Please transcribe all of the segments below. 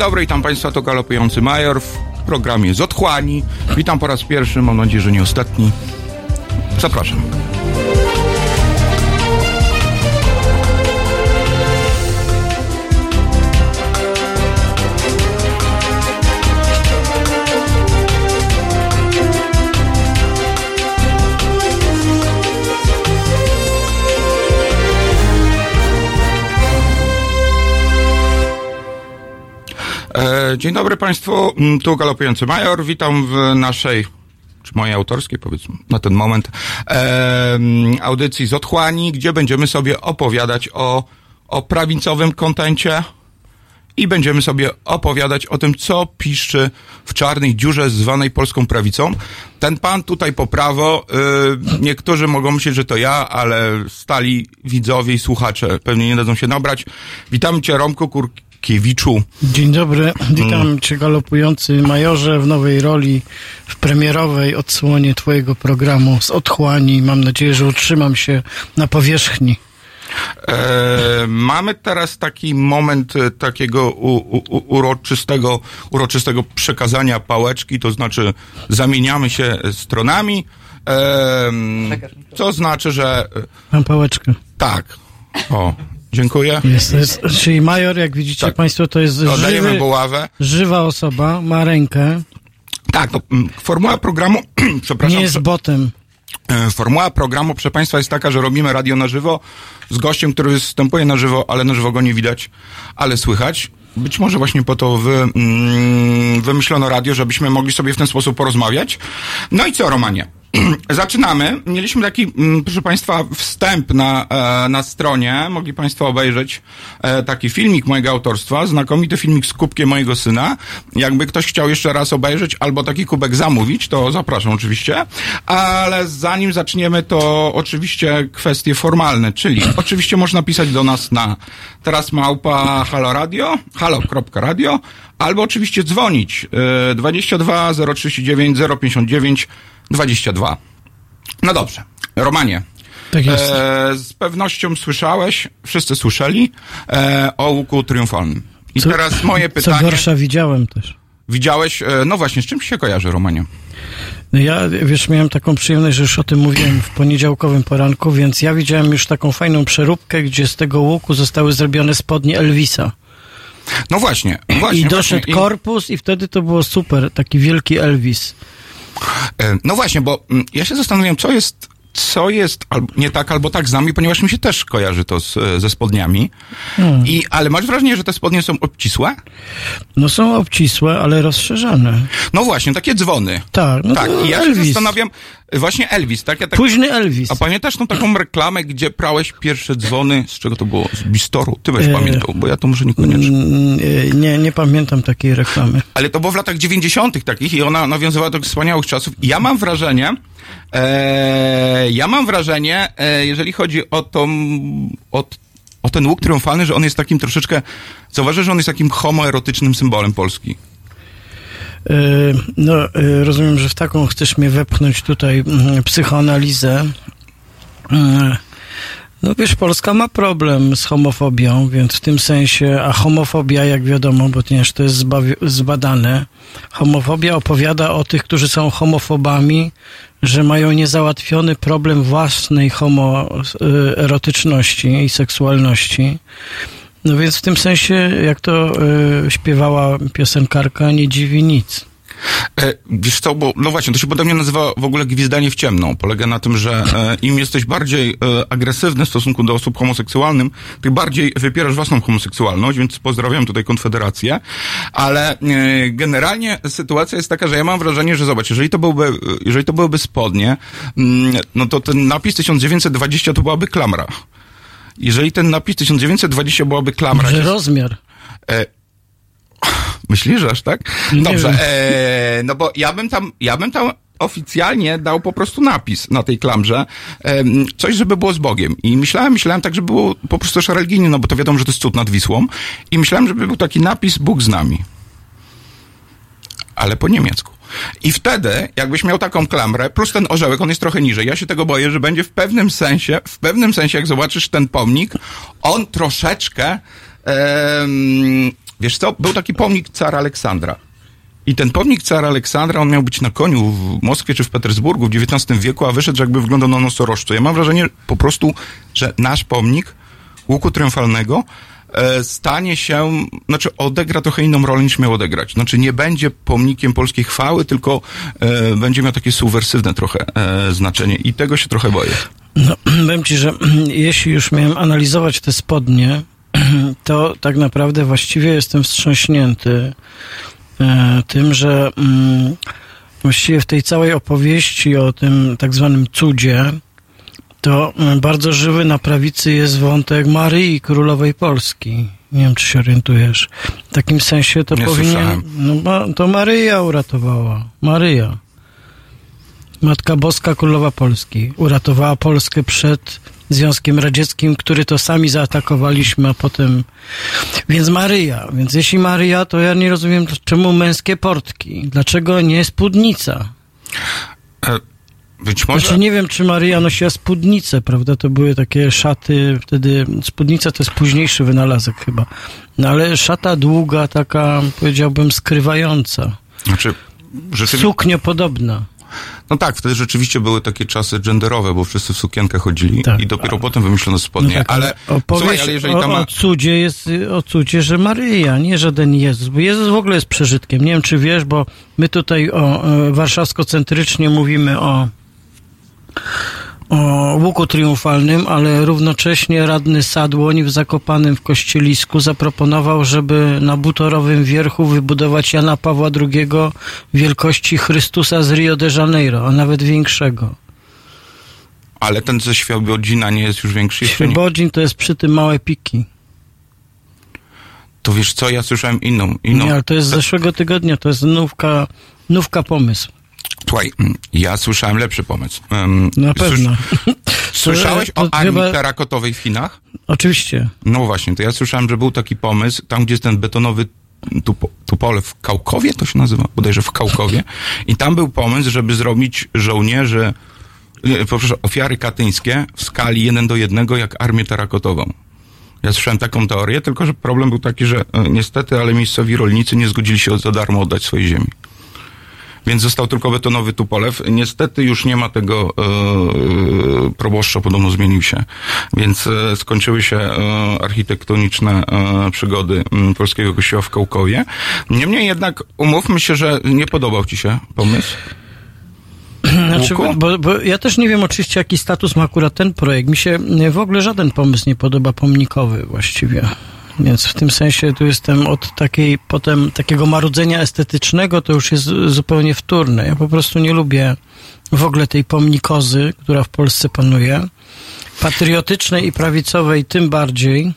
dobry, witam Państwa, to Galopujący Major w programie z Otchłani. Witam po raz pierwszy, mam nadzieję, że nie ostatni. Zapraszam. Dzień dobry Państwu, Mm, tu Galopujący Major. Witam w naszej, czy mojej autorskiej, powiedzmy, na ten moment, e, audycji z Otchłani, gdzie będziemy sobie opowiadać o, o prawicowym kontencie i będziemy sobie opowiadać o tym, co piszczy w czarnej dziurze zwanej polską prawicą. Ten pan tutaj po prawo, y, niektórzy mogą myśleć, że to ja, ale stali widzowie i słuchacze pewnie nie dadzą się nabrać. Witam cię Romku Kurkiewiczu. Dzień dobry, witam Mm. cię galopujący majorze w nowej roli, w premierowej odsłonie twojego programu z otchłani. Mam nadzieję, że utrzymam się na powierzchni. E, mamy teraz taki moment e, takiego u, u, u- uroczystego, uroczystego przekazania pałeczki, to znaczy zamieniamy się stronami, e, co znaczy, że e, Mam pałeczkę. tak. O, dziękuję. Jest, jest, czyli major, jak widzicie Tak. państwo, to jest żywy, buławę. żywa osoba, ma rękę, Tak, no, formuła programu, przepraszam, nie jest botem. E, Formuła programu, proszę Państwa, jest taka, że robimy radio na żywo z gościem, który występuje na żywo, ale na żywo go nie widać, ale słychać. Być może właśnie po to wy, mm, wymyślono radio, żebyśmy mogli sobie w ten sposób porozmawiać. No i co, Romanie? Zaczynamy. Mieliśmy taki, mm, proszę Państwa, wstęp na, e, na stronie. Mogli Państwo obejrzeć e, taki filmik mojego autorstwa, znakomity filmik z kubkiem mojego syna. Jakby ktoś chciał jeszcze raz obejrzeć albo taki kubek zamówić, to zapraszam oczywiście. Ale zanim zaczniemy, to oczywiście kwestie formalne, czyli oczywiście można pisać do nas na teraz małpa halo radio, halo.radio, albo oczywiście dzwonić e, 22 039 059 22. No dobrze. Romanie. Tak. E, z pewnością słyszałeś, wszyscy słyszeli, e, o łuku triumfalnym. I Co- teraz moje Co pytanie. gorsza widziałem też. Widziałeś, e, no właśnie, z czym się kojarzy, Romanie? No Ja, wiesz, miałem taką przyjemność, że już o tym mówiłem w poniedziałkowym poranku, więc ja widziałem już taką fajną przeróbkę, gdzie z tego łuku zostały zrobione spodnie Elvisa. No właśnie, właśnie. I doszedł właśnie. Korpus i wtedy to było super, taki wielki Elvis. E, No właśnie, bo mm, ja się zastanawiam, co jest, co jest albo nie tak, albo tak z nami, ponieważ mi się też kojarzy to z, e, ze spodniami. Hmm. I, ale masz wrażenie, że te spodnie są obcisłe? No są obcisłe, ale rozszerzane. No właśnie, takie dzwony. Tak, no tak, i ja się zastanawiam, właśnie Elvis, tak? Ja tak Późny Elvis. a pamiętasz tą taką reklamę, gdzie prałeś pierwsze dzwony, z czego to było? Z Bistoru. Ty byś E, pamiętał, bo ja to może niekoniecznie. Mm, e, Nie, nie pamiętam takiej reklamy. Ale to było w latach 90. takich i ona nawiązywała do wspaniałych czasów. I ja mam wrażenie, e, ja mam wrażenie, e, jeżeli chodzi o tą, o, o ten łuk triumfalny, że on jest takim troszeczkę, zauważysz, że on jest takim homoerotycznym symbolem Polski. E, No, e, rozumiem, że w taką chcesz mnie wepchnąć tutaj mm, psychoanalizę. E, No wiesz, Polska ma problem z homofobią, więc w tym sensie, a homofobia, jak wiadomo, bo ponieważ to jest zbadane, homofobia opowiada o tych, którzy są homofobami, że mają niezałatwiony problem własnej homoerotyczności i seksualności. No więc w tym sensie, jak to e, śpiewała piosenkarka, nie dziwi nic. E, wiesz co, bo no właśnie, to się podobnie nazywa w ogóle gwizdanie w ciemno. Polega na tym, że e, im jesteś bardziej e, agresywny w stosunku do osób homoseksualnym, tym bardziej wypierasz własną homoseksualność, więc pozdrawiam tutaj Konfederację. Ale e, generalnie sytuacja jest taka, że ja mam wrażenie, że zobacz, jeżeli to byłby, jeżeli to byłyby spodnie, mm, no to ten napis 1920 to byłaby klamra. Jeżeli ten napis 1920 byłaby klamra... Że rozmiar. E, myślisz, że aż tak? Nie Dobrze, e, no bo ja bym tam, ja bym tam, oficjalnie dał po prostu napis na tej klamrze, coś, żeby było z Bogiem. I myślałem, myślałem tak, żeby było po prostu też religijnie, no bo to wiadomo, że to jest cud nad Wisłą. I myślałem, żeby był taki napis Bóg z nami. Ale po niemiecku. I wtedy, jakbyś miał taką klamrę, plus ten orzełek, on jest trochę niżej. Ja się tego boję, że będzie w pewnym sensie, w pewnym sensie, jak zobaczysz ten pomnik, on troszeczkę, wiesz co, był taki pomnik cara Aleksandra. I ten pomnik cara Aleksandra, on miał być na koniu w Moskwie czy w Petersburgu w XIX wieku, a wyszedł, jakby wyglądał na nosorożcu. Ja mam wrażenie po prostu, że nasz pomnik łuku triumfalnego stanie się, znaczy odegra trochę inną rolę niż miał odegrać. Znaczy nie będzie pomnikiem polskiej chwały, tylko e, będzie miał takie subwersywne trochę e, znaczenie i tego się trochę boję. No, powiem ci, że jeśli już miałem analizować te spodnie, to tak naprawdę właściwie jestem wstrząśnięty e, tym, że mm, właściwie w tej całej opowieści o tym tak zwanym cudzie, to mm, bardzo żywy na prawicy jest wątek Maryi Królowej Polski. Nie wiem, czy się orientujesz. W takim sensie to Nie powinien... No, to Maryja uratowała. Maryja. Matka Boska Królowa Polski. Uratowała Polskę przed Związkiem Radzieckim, który to sami zaatakowaliśmy, a potem... Więc Maryja. Więc jeśli Maryja, to ja nie rozumiem, czemu męskie portki? Dlaczego nie spódnica? Być może... Znaczy nie wiem, czy Maryja nosiła spódnicę, prawda? To były takie szaty, wtedy spódnica to jest późniejszy wynalazek chyba. No ale szata długa, taka powiedziałbym skrywająca. Znaczy, rzeczywiście... Sukniopodobna. No tak, wtedy rzeczywiście były takie czasy genderowe, bo wszyscy w sukienkach chodzili Tak. i dopiero potem wymyślono spodnie. No tak, ale opowieść słuchaj, ale jeżeli tam... o cudzie jest o cudzie, że Maryja, nie żaden Jezus, bo Jezus w ogóle jest przeżytkiem. Nie wiem, czy wiesz, bo my tutaj o e, warszawsko-centrycznie mówimy o o łuku triumfalnym, ale równocześnie radny Sadłoń w Zakopanym w Kościelisku zaproponował, żeby na butorowym wierchu wybudować Jana Pawła II wielkości Chrystusa z Rio de Janeiro, a nawet większego. Ale ten ze Świebodzina nie jest już większy jeszcze nie. Świebodzin to jest przy tym małe piki. To wiesz co, ja słyszałem inną. inną. Nie, ale to jest z zeszłego tygodnia, to jest nówka, nówka pomysł. Słuchaj, mm, ja słyszałem lepszy pomysł. Um, Na pewno. Słyszałeś o to armii chyba- terakotowej w Chinach? Oczywiście. No właśnie, to ja słyszałem, że był taki pomysł, tam gdzie jest ten betonowy tupo, tupole w Kałkowie, to się nazywa, bodajże w Kałkowie. I tam był pomysł, żeby zrobić żołnierzy, nie, poproszę, ofiary katyńskie w skali 1 do 1 jak armię terakotową. Ja słyszałem taką teorię, tylko że problem był taki, że e, niestety, ale miejscowi rolnicy nie zgodzili się za darmo oddać swojej ziemi. Więc został tylko betonowy Tupolew. Niestety już nie ma tego e, proboszcza, podobno zmienił się. Więc e, skończyły się e, architektoniczne e, przygody polskiego kościoła w Kołkowie. Niemniej jednak umówmy się, że nie podobał ci się pomysł. Znaczy, bo, bo ja też nie wiem oczywiście, jaki status ma akurat ten projekt. Mi się w ogóle żaden pomysł nie podoba pomnikowy właściwie. Więc w tym sensie tu jestem od takiej potem takiego marudzenia estetycznego, to już jest zupełnie wtórne. Ja po prostu nie lubię w ogóle tej pomnikozy, która w Polsce panuje. Patriotycznej i prawicowej tym bardziej.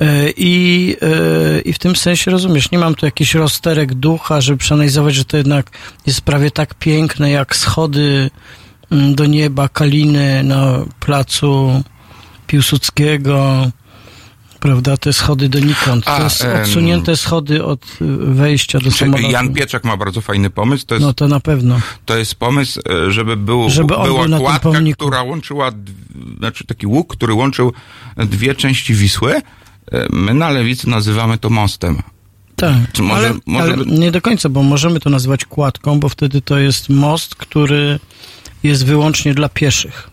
E, I, e, I w tym sensie rozumiesz, nie mam tu jakichś rozterek ducha, żeby przeanalizować, że to jednak jest prawie tak piękne jak schody mm, do nieba Kaliny na placu Piłsudskiego, prawda, te schody donikąd. A, To jest odsunięte schody od y, wejścia do samolotu. Jan Pieczak ma bardzo fajny pomysł. To jest, No to na pewno. to jest pomysł, e, żeby, był, Żeby była był kładka, która łączyła, znaczy taki łuk, który łączył dwie części Wisły. E, My na lewicy nazywamy to mostem. Tak, może- ale, może ale nie do końca, bo możemy to nazywać kładką, bo wtedy to jest most, który jest wyłącznie dla pieszych.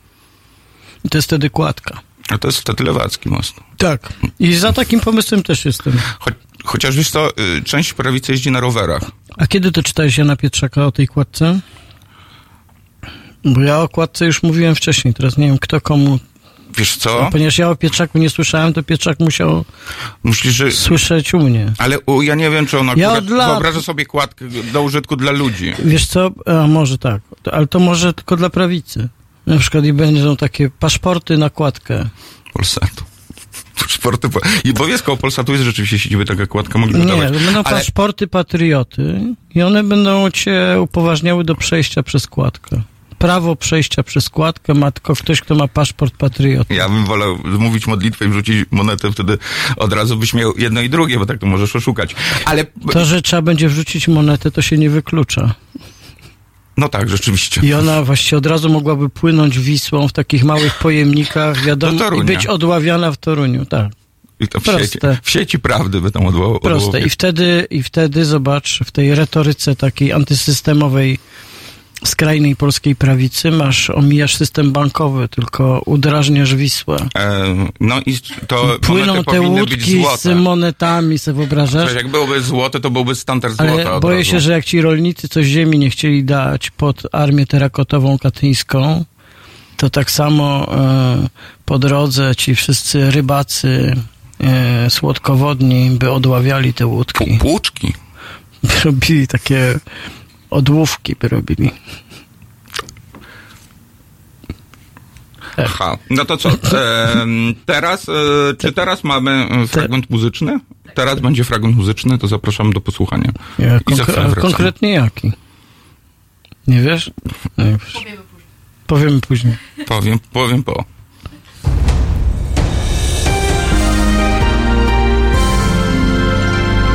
I to jest wtedy kładka. A to jest wtedy lewacki most. Tak. I za takim pomysłem też jestem. Cho- chociaż wiesz to, y, część prawicy jeździ na rowerach. A kiedy to czytałeś Jana Pietrzaka o tej kładce? Bo ja o kładce już mówiłem wcześniej, teraz nie wiem kto komu. Wiesz A co? ponieważ ja o Pietrzaku nie słyszałem, to Pietrzak musiał Myślisz, że... słyszeć u mnie. Ale u, ja nie wiem, czy on Ja od lat- wyobraża sobie kładkę do użytku dla ludzi. Wiesz co, a może tak, ale to może tylko dla prawicy. Na przykład i będą takie paszporty na kładkę. Polsatu. Paszporty, po- i jest koło Polsatu jest rzeczywiście siedziby taka kładka, mogliby Nie, dawać. będą Ale paszporty patrioty i one będą cię upoważniały do przejścia przez kładkę. Prawo przejścia przez kładkę ma tylko ktoś, kto ma paszport patrioty. ja bym wolał mówić modlitwę i wrzucić monetę, wtedy od razu byś miał jedno i drugie, bo tak to możesz oszukać. Ale, To, że trzeba będzie wrzucić monetę, to się nie wyklucza. No tak, rzeczywiście. I ona właściwie od razu mogłaby płynąć Wisłą w takich małych pojemnikach, wiadomo, Do i być odławiana w Toruniu, tak. I to w Proste. sieci, w sieci prawdy by tam odło, Proste. I wtedy, I wtedy zobacz, w tej retoryce takiej antysystemowej skrajnej polskiej prawicy masz, omijasz system bankowy, tylko udrażniasz Wisłę. E, no i to Płyną te łódki z monetami, sobie wyobrażasz? Przecież jak byłoby złote, to byłby standard złota Ale boję razu. się, że jak ci rolnicy coś ziemi nie chcieli dać pod armię terakotową katyńską, to tak samo e, po drodze ci wszyscy rybacy e, słodkowodni by odławiali te łódki. Pu- Płuczki. Robili takie odłówki, by robili. Aha. No to co? em, teraz, e, czy teraz mamy e, fragment muzyczny? Teraz będzie fragment muzyczny, to zapraszam do posłuchania. Ja, I za chwilę konkre- konkretnie jaki? Nie wiesz? Nie wiesz. Powiemy później. Powiem, powiem po.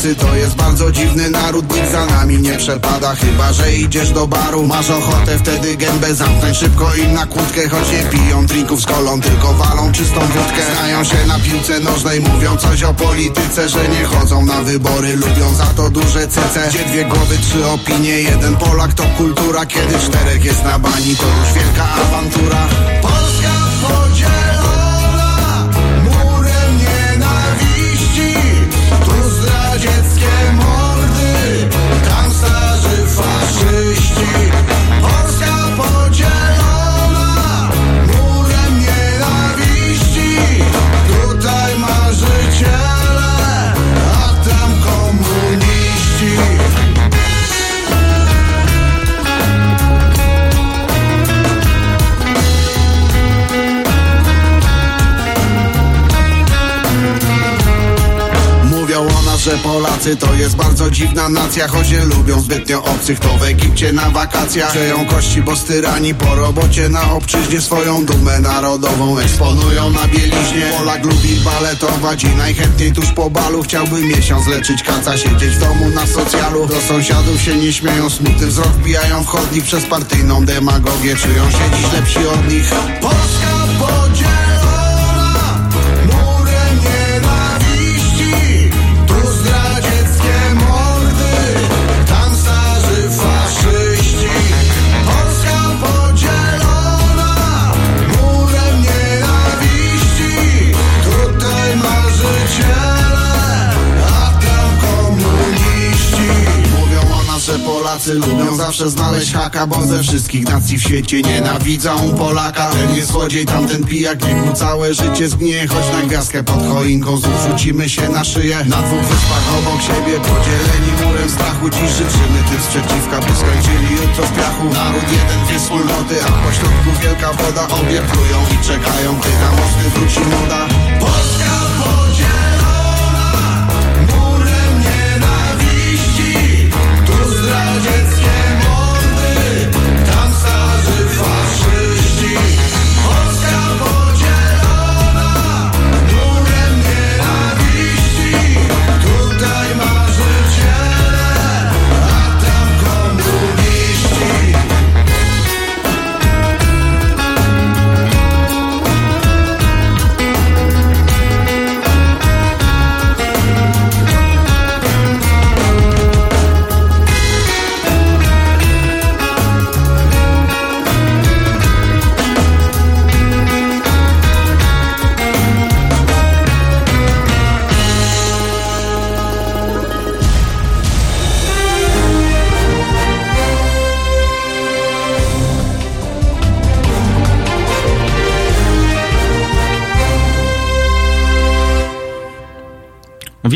Polacy to jest bardzo dziwny naród Nikt za nami nie przepada, chyba że idziesz do baru Masz ochotę wtedy gębę zamknąć szybko im na kłódkę Choć nie piją drinków z kolą, tylko walą czystą wódkę Znają się na piłce nożnej, mówią coś o polityce Że nie chodzą na wybory, lubią za to duże cece. Gdzie dwie głowy, trzy opinie, jeden Polak to kultura. Kiedy czterech jest na bani, to już wielka awantura. Polska podzielona faszyści Polska że Polacy to jest bardzo dziwna nacja Choć nie lubią zbytnio obcych To w Egipcie na wakacjach Przeją kości, bo styrani po robocie Na obczyźnie swoją dumę narodową Eksponują na bieliźnie. Polak lubi baletować i najchętniej tuż po balu Chciałby miesiąc leczyć. Kaca Siedzieć w domu na socjalu. Do sąsiadów się nie śmieją Smutny wzrok wbijają w chodnik Przez partyjną demagogię. Czują się dziś lepsi od nich. Polska Że Polacy lubią zawsze znaleźć haka Bo ze wszystkich nacji w świecie nienawidzą Polaka. Ten jest złodziej, tamten pijak Niech mu całe życie zgnie. Choć na gwiazdkę pod choinką Znów rzucimy się na szyję. Na dwóch wyspach obok siebie Podzieleni murem strachu Dziś życzymy tym sprzeciwka By skończyli jutro w piachu. Naród jeden, dwie wspólnoty A pośrodku wielka woda Obie plują i czekają Gdy na mosty wróci moda. Polska podzielona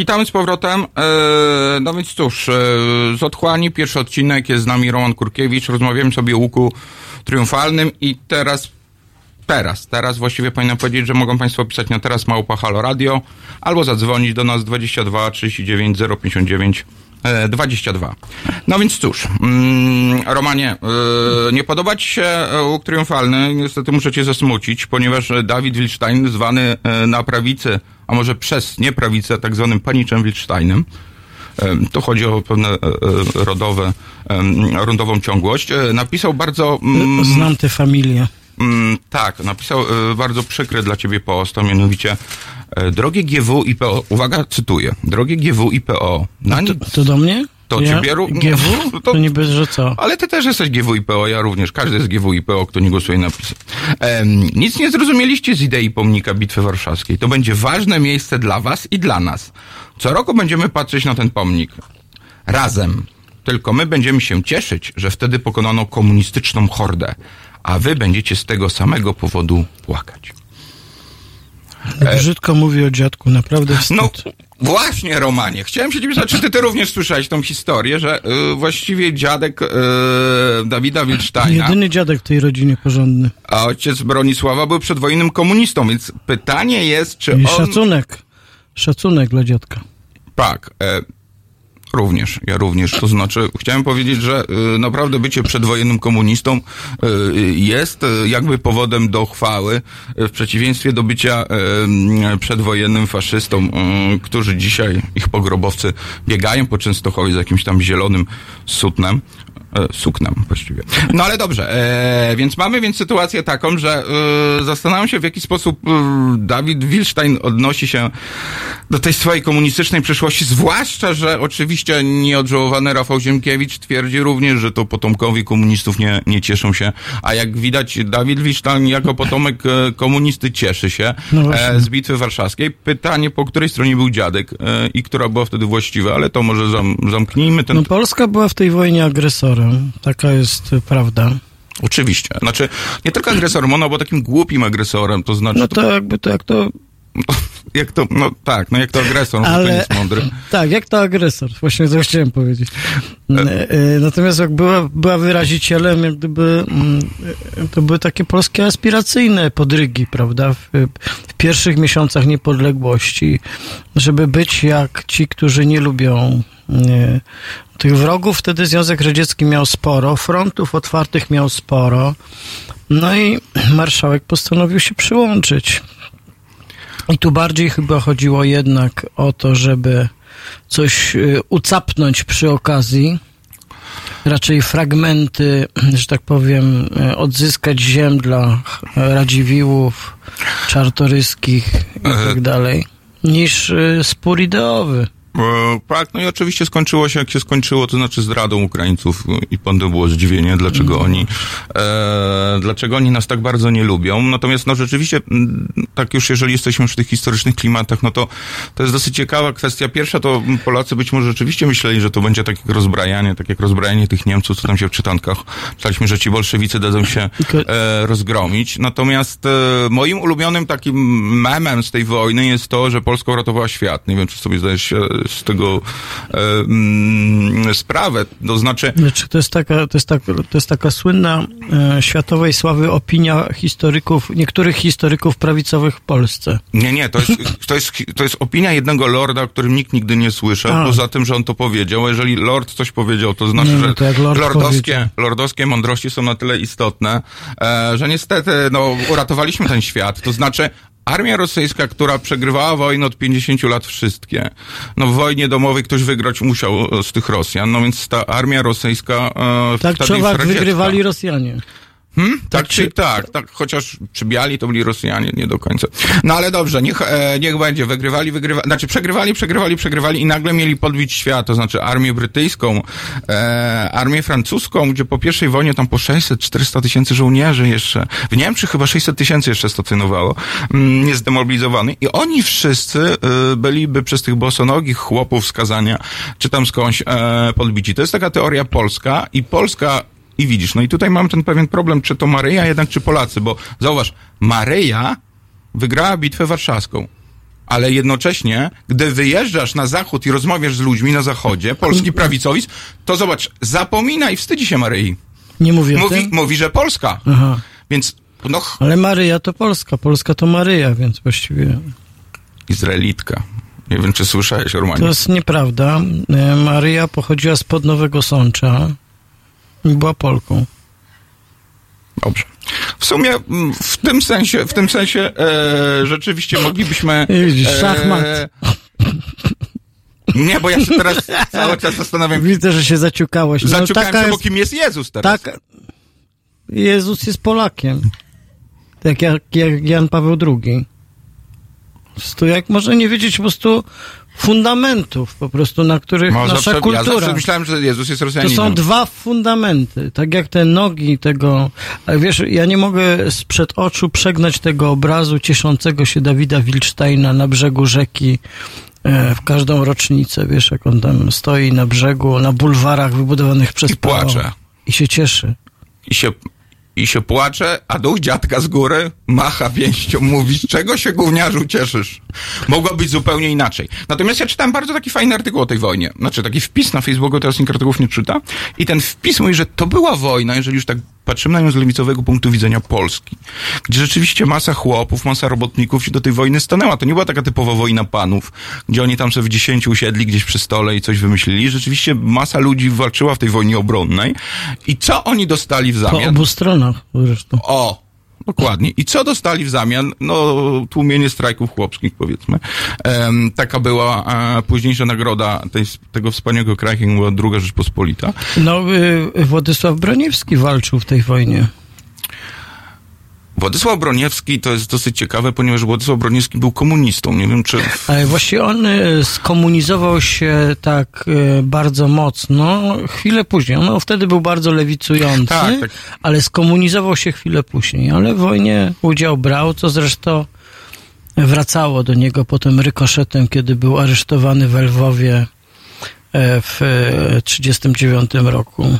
Witamy z powrotem. E, no więc cóż, e, z otchłani pierwszy odcinek jest z nami Roman Kurkiewicz. Rozmawiamy sobie o łuku triumfalnym i teraz, teraz, teraz właściwie powinienem powiedzieć, że mogą Państwo pisać na teraz małpa Halo Radio albo zadzwonić do nas 22 39 059 e, 22. No więc cóż, mm, Romanie, e, nie podoba Ci się łuk triumfalny? Niestety muszę Cię zasmucić, ponieważ Dawid Wilstein, zwany na prawicy, a może przez nieprawicę, tak zwanym paniczem Wilsteinem, Em, Tu chodzi o pewne e, e, rodowe, em, rundową ciągłość. E, Napisał bardzo. mm, Znam tę familię. Mm, tak, napisał bardzo przykry dla ciebie post, a mianowicie Drogie GW i PO, uwaga, cytuję. Drogie GW i PO, na To, nic, to do mnie? Ja? ciebie ró- GW? to- To niby, że co? ale ty też jesteś GW i PO, ja również, każdy jest GW i PO, kto nie głosuje na PiS. Em, nic nie zrozumieliście z idei pomnika Bitwy Warszawskiej. To będzie ważne miejsce dla was i dla nas. Co roku będziemy patrzeć na ten pomnik. Razem. Tylko my będziemy się cieszyć, że wtedy pokonano komunistyczną hordę, a wy będziecie z tego samego powodu płakać. Brzydko mówi o dziadku, naprawdę wstyd. No właśnie, Romanie. Chciałem się ciebie zapytać, czy ty również słyszałeś tą historię, że y, właściwie dziadek y, Dawida Wilsteina, Jedyny dziadek w tej rodzinie porządny. a ojciec Bronisława był przedwojennym komunistą, więc pytanie jest, czy I on... szacunek. Szacunek dla dziadka. Tak, e, również, ja również. To znaczy, chciałem powiedzieć, że y, naprawdę bycie przedwojennym komunistą y, jest y, jakby powodem do chwały, w przeciwieństwie do bycia przedwojennym faszystą, którzy dzisiaj, ich pogrobowcy, biegają po Częstochowie z jakimś tam zielonym sutnem. E, suknem właściwie. No ale dobrze, e, więc mamy więc sytuację taką, że e, zastanawiam się w jaki sposób e, Dawid Wilstein odnosi się do tej swojej komunistycznej przeszłości, zwłaszcza, że oczywiście nieodżałowany Rafał Ziemkiewicz twierdzi również, że to potomkowie komunistów nie, nie cieszą się, a jak widać Dawid Wilstein jako potomek e, komunisty cieszy się No e, z Bitwy Warszawskiej. Pytanie, po której stronie był dziadek i która była wtedy właściwa, ale to może zam, zamknijmy ten No Polska była w tej wojnie agresorem. Taka jest y, prawda. Oczywiście. Znaczy, nie tylko agresorem, ona była takim głupim agresorem, to znaczy, No to jakby to jak to... jak to, no tak, no jak to agresor, no to nie Ale jest mądry. tak, jak to agresor, właśnie to chciałem powiedzieć. E, e, Natomiast jak była, była wyrazicielem, jak gdyby mm, to były takie polskie aspiracyjne podrygi, prawda, w, w pierwszych miesiącach niepodległości, żeby być jak ci, którzy nie lubią tych wrogów. Wtedy Związek Radziecki miał sporo, frontów otwartych miał sporo, no i marszałek postanowił się przyłączyć. I tu bardziej chyba chodziło jednak o to, żeby coś y, ucapnąć przy okazji. Raczej fragmenty, że tak powiem, y, odzyskać ziem dla Radziwiłłów, Czartoryskich i tak dalej, niż y, spór ideowy. E, Tak, no i oczywiście skończyło się jak się skończyło, to znaczy zdradą Ukraińców e, i potem było zdziwienie, dlaczego oni, e, dlaczego oni nas tak bardzo nie lubią. Natomiast no rzeczywiście, tak już jeżeli jesteśmy przy tych historycznych klimatach, no to to jest dosyć ciekawa kwestia. Pierwsza to Polacy być może rzeczywiście myśleli, że to będzie tak jak rozbrajanie, tak jak rozbrajanie tych Niemców, co tam się w czytankach czytaliśmy, że ci bolszewicy dadzą się e, rozgromić. Natomiast e, moim ulubionym takim memem z tej wojny jest to, że Polska uratowała świat. Nie wiem, czy sobie zdajesz się z tego e, sprawę. To znaczy, Znaczy, to jest taka, to jest taka, to jest taka słynna e, światowej sławy opinia historyków, niektórych historyków prawicowych w Polsce. nie, nie, to jest, to jest, to jest opinia jednego lorda, o którym nikt nigdy nie słyszał, A. poza tym, że on to powiedział. Jeżeli lord coś powiedział, to znaczy, Nie, no że to jak lord lordowskie, powiedział. lordowskie mądrości są na tyle istotne, e, że niestety, no, uratowaliśmy ten świat. To znaczy, Armia rosyjska, która przegrywała wojnę od 50 lat wszystkie. No w wojnie domowej ktoś wygrać musiał z tych Rosjan, no więc ta armia rosyjska e, Tak, Czowak radziecka. wygrywali Rosjanie. Hmm? Tak, Tak czy tak, tak, chociaż czy biali to byli Rosjanie, nie do końca. No ale dobrze, niech, e, niech będzie, wygrywali, wygrywali, znaczy przegrywali, przegrywali, przegrywali i nagle mieli podbić świat, to znaczy armię brytyjską, e, armię francuską, gdzie po pierwszej wojnie tam po 600-400 tysięcy żołnierzy jeszcze, w Niemczech chyba 600 tysięcy jeszcze stacjonowało, mm, niezdemoralizowany i oni wszyscy e, byliby przez tych bosonogich chłopów skazania, czy tam skądś e, podbici. To jest taka teoria polska i Polska i widzisz, no i tutaj mam ten pewien problem, czy to Maryja jednak, czy Polacy, bo zauważ, Maryja wygrała bitwę warszawską. Ale jednocześnie, gdy wyjeżdżasz na zachód i rozmawiasz z ludźmi na zachodzie, polski prawicowic, to zobacz, zapomina i wstydzi się Maryi. Nie mówię o Mówi, tym? mówi, że Polska. Aha. Więc, no, Ale Maryja to Polska, Polska to Maryja, więc właściwie Izraelitka. Nie wiem, czy słyszałeś, to Romanie. jest nieprawda. E, Maryja pochodziła spod Nowego Sącza była Polką. Dobrze. W sumie mm, w tym sensie, w tym sensie e, rzeczywiście moglibyśmy... Widzisz, szachmat. Nie, bo ja się teraz cały czas zastanawiam, Widzę, że się zaciukałeś. No, Zaciukałem się, bo kim jest Jezus teraz. tak, Jezus jest Polakiem. Tak jak, jak Jan Paweł II. Po prostu jak może nie wiedzieć po prostu fundamentów, po prostu na których Może nasza Ja kultura. zawsze myślałem, że Jezus jest To Rosjaninem. są dwa fundamenty, tak jak te nogi tego, wiesz, ja nie mogę sprzed oczu przegnać tego obrazu cieszącego się Dawida Wilsteina na brzegu rzeki e, w każdą rocznicę, wiesz, jak on tam stoi na brzegu, na bulwarach wybudowanych przez I płacze. I się cieszy. I się, I się płacze, a duch dziadka z góry macha pięścią, mówi, z czego się gówniarzu cieszysz? Mogło być zupełnie inaczej. Natomiast ja czytałem bardzo taki fajny artykuł o tej wojnie. Znaczy taki wpis na Facebooku, teraz nikt artykułów nie czyta. I ten wpis mówi, że to była wojna, jeżeli już tak patrzymy na nią z lewicowego punktu widzenia Polski. Gdzie rzeczywiście masa chłopów, masa robotników się do tej wojny stanęła. To nie była taka typowa wojna panów, gdzie oni tam sobie w dziesięciu usiedli gdzieś przy stole i coś wymyślili. Rzeczywiście masa ludzi walczyła w tej wojnie obronnej. I co oni dostali w Po zamian? obu stronach zresztą. O, dokładnie. I co dostali w zamian? No, tłumienie strajków chłopskich, powiedzmy. Em, taka była e, późniejsza nagroda tej, tego wspaniałego kraju, była druga Rzeczpospolita. No, y, Władysław Broniewski walczył w tej wojnie. Władysław Broniewski to jest dosyć ciekawe, ponieważ Władysław Broniewski był komunistą. Nie wiem, czy... Ale właściwie on y, skomunizował się tak y, bardzo mocno chwilę później. On wtedy był bardzo lewicujący, Tak, tak. ale skomunizował się chwilę później. Ale w wojnie udział brał, co zresztą wracało do niego potem rykoszetem, kiedy był aresztowany w Lwowie e, w 1939 roku.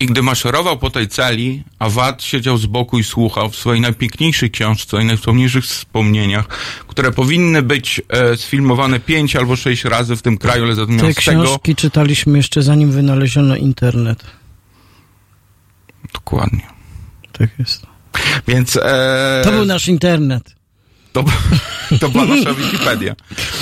I gdy maszerował po tej celi, a Wad siedział z boku i słuchał w swojej najpiękniejszej książce i najwspomniejszych wspomnieniach, które powinny być e, sfilmowane pięć albo sześć razy w tym kraju, ale Te zamiast tego... książki czytaliśmy jeszcze zanim wynaleziono internet. Dokładnie. Tak jest. Więc... E, To był nasz internet. To, to była nasza Wikipedia.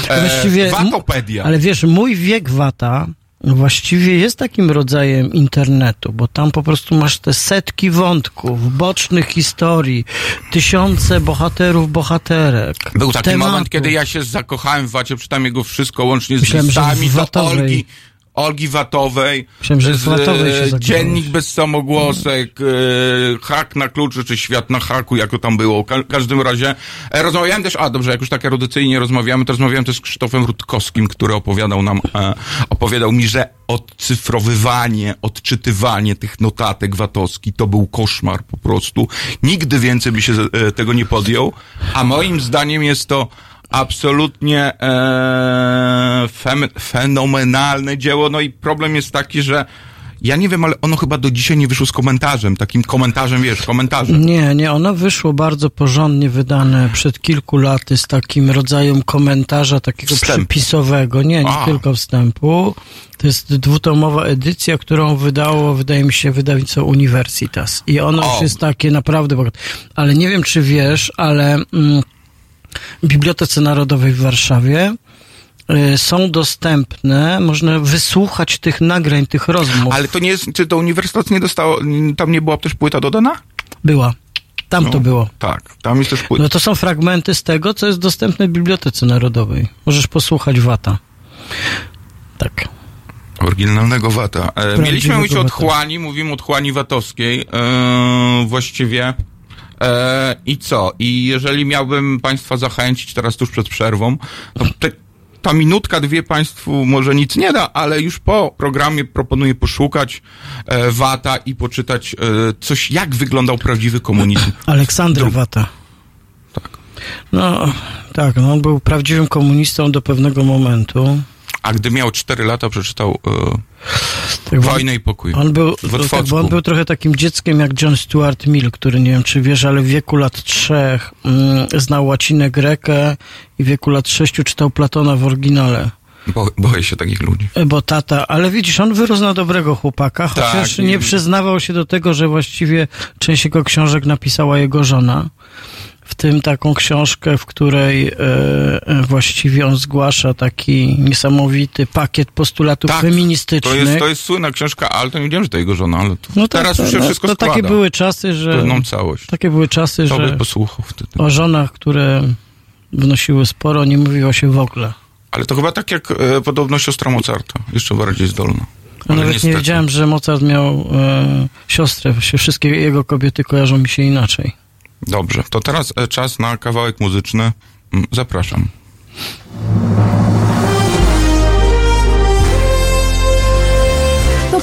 E, Właściwie- Watopedia. Ale wiesz, mój wiek wata właściwie jest takim rodzajem internetu, bo tam po prostu masz te setki wątków, bocznych historii, tysiące bohaterów, bohaterek. Był taki tematów. moment, kiedy ja się zakochałem w Wacie, czytam jego wszystko łącznie z Myślałem, listami do. Olgi. Olgi Watowej, Myślałem, że z, Watowej się e, dziennik bez samogłosek, e, hak na kluczy, czy świat na haku, jak to tam było. Ka- W każdym razie e, rozmawiałem też, a dobrze, jak już tak erudycyjnie rozmawiamy, to rozmawiałem też z Krzysztofem Rutkowskim, który opowiadał nam, e, opowiadał mi, że odcyfrowywanie, odczytywanie tych notatek Watowski to był koszmar po prostu. Nigdy więcej by się e, tego nie podjął, a moim zdaniem jest to absolutnie e, fem, fenomenalne dzieło. No i problem jest taki, że ja nie wiem, ale ono chyba do dzisiaj nie wyszło z komentarzem, takim komentarzem, wiesz, komentarzem. Nie, nie, ono wyszło bardzo porządnie wydane przed kilku laty z takim rodzajem komentarza takiego Wstępu. przypisowego. Nie, nie A. tylko wstępu. To jest dwutomowa edycja, którą wydało, wydaje mi się, wydawnictwo Universitas. I ono O. już jest takie naprawdę bogate. Ale nie wiem, czy wiesz, ale mm, Bibliotece Narodowej w Warszawie y, są dostępne, można wysłuchać tych nagrań, tych rozmów. Ale to nie jest, czy to uniwersytet nie dostało, tam nie była też płyta dodana? Była. Tam to No, było. Tak, tam jest też płyta. No to są fragmenty z tego, co jest dostępne w Bibliotece Narodowej. Możesz posłuchać Wata. Tak. Oryginalnego wata. E, mieliśmy mówić o otchłani, mówimy o otchłani watowskiej. E, właściwie. E, I co? I jeżeli miałbym Państwa zachęcić teraz tuż przed przerwą, to te, ta minutka, dwie Państwu może nic nie da, ale już po programie proponuję poszukać e, Wata i poczytać e, coś, jak wyglądał prawdziwy komunizm. Aleksander Wata. Tak. No, tak, no, on był prawdziwym komunistą do pewnego momentu. A gdy miał 4 lata, przeczytał e, Tak, Wojny i pokój. On był, w tak, bo on był trochę takim dzieckiem jak John Stuart Mill, który nie wiem, czy wiesz, ale w wieku lat trzech mm, znał łacinę grekę i w wieku lat sześciu czytał Platona w oryginale. Bo, boję się takich ludzi. E, Bo tata, ale widzisz, on wyrósł na dobrego chłopaka, chociaż Tak, i- nie przyznawał się do tego, że właściwie część jego książek napisała jego żona. W tym taką książkę, w której e, e, właściwie on zgłasza taki niesamowity pakiet postulatów Tak, feministycznych. To jest, to jest słynna książka, ale to nie wiem, że to jego żona, ale to no tak, teraz to, już się no, wszystko to składa. takie były czasy, że Pewną całość. takie były czasy, To że o żonach, które wnosiły sporo, nie mówiło się w ogóle. Ale to chyba tak jak e, podobno siostra Mozarta. Jeszcze bardziej zdolna. Ja nawet niestety. nie wiedziałem, że Mozart miał e, siostrę. Się wszystkie jego kobiety kojarzą mi się inaczej. Dobrze, to teraz e, czas na kawałek muzyczny. Mm, Zapraszam.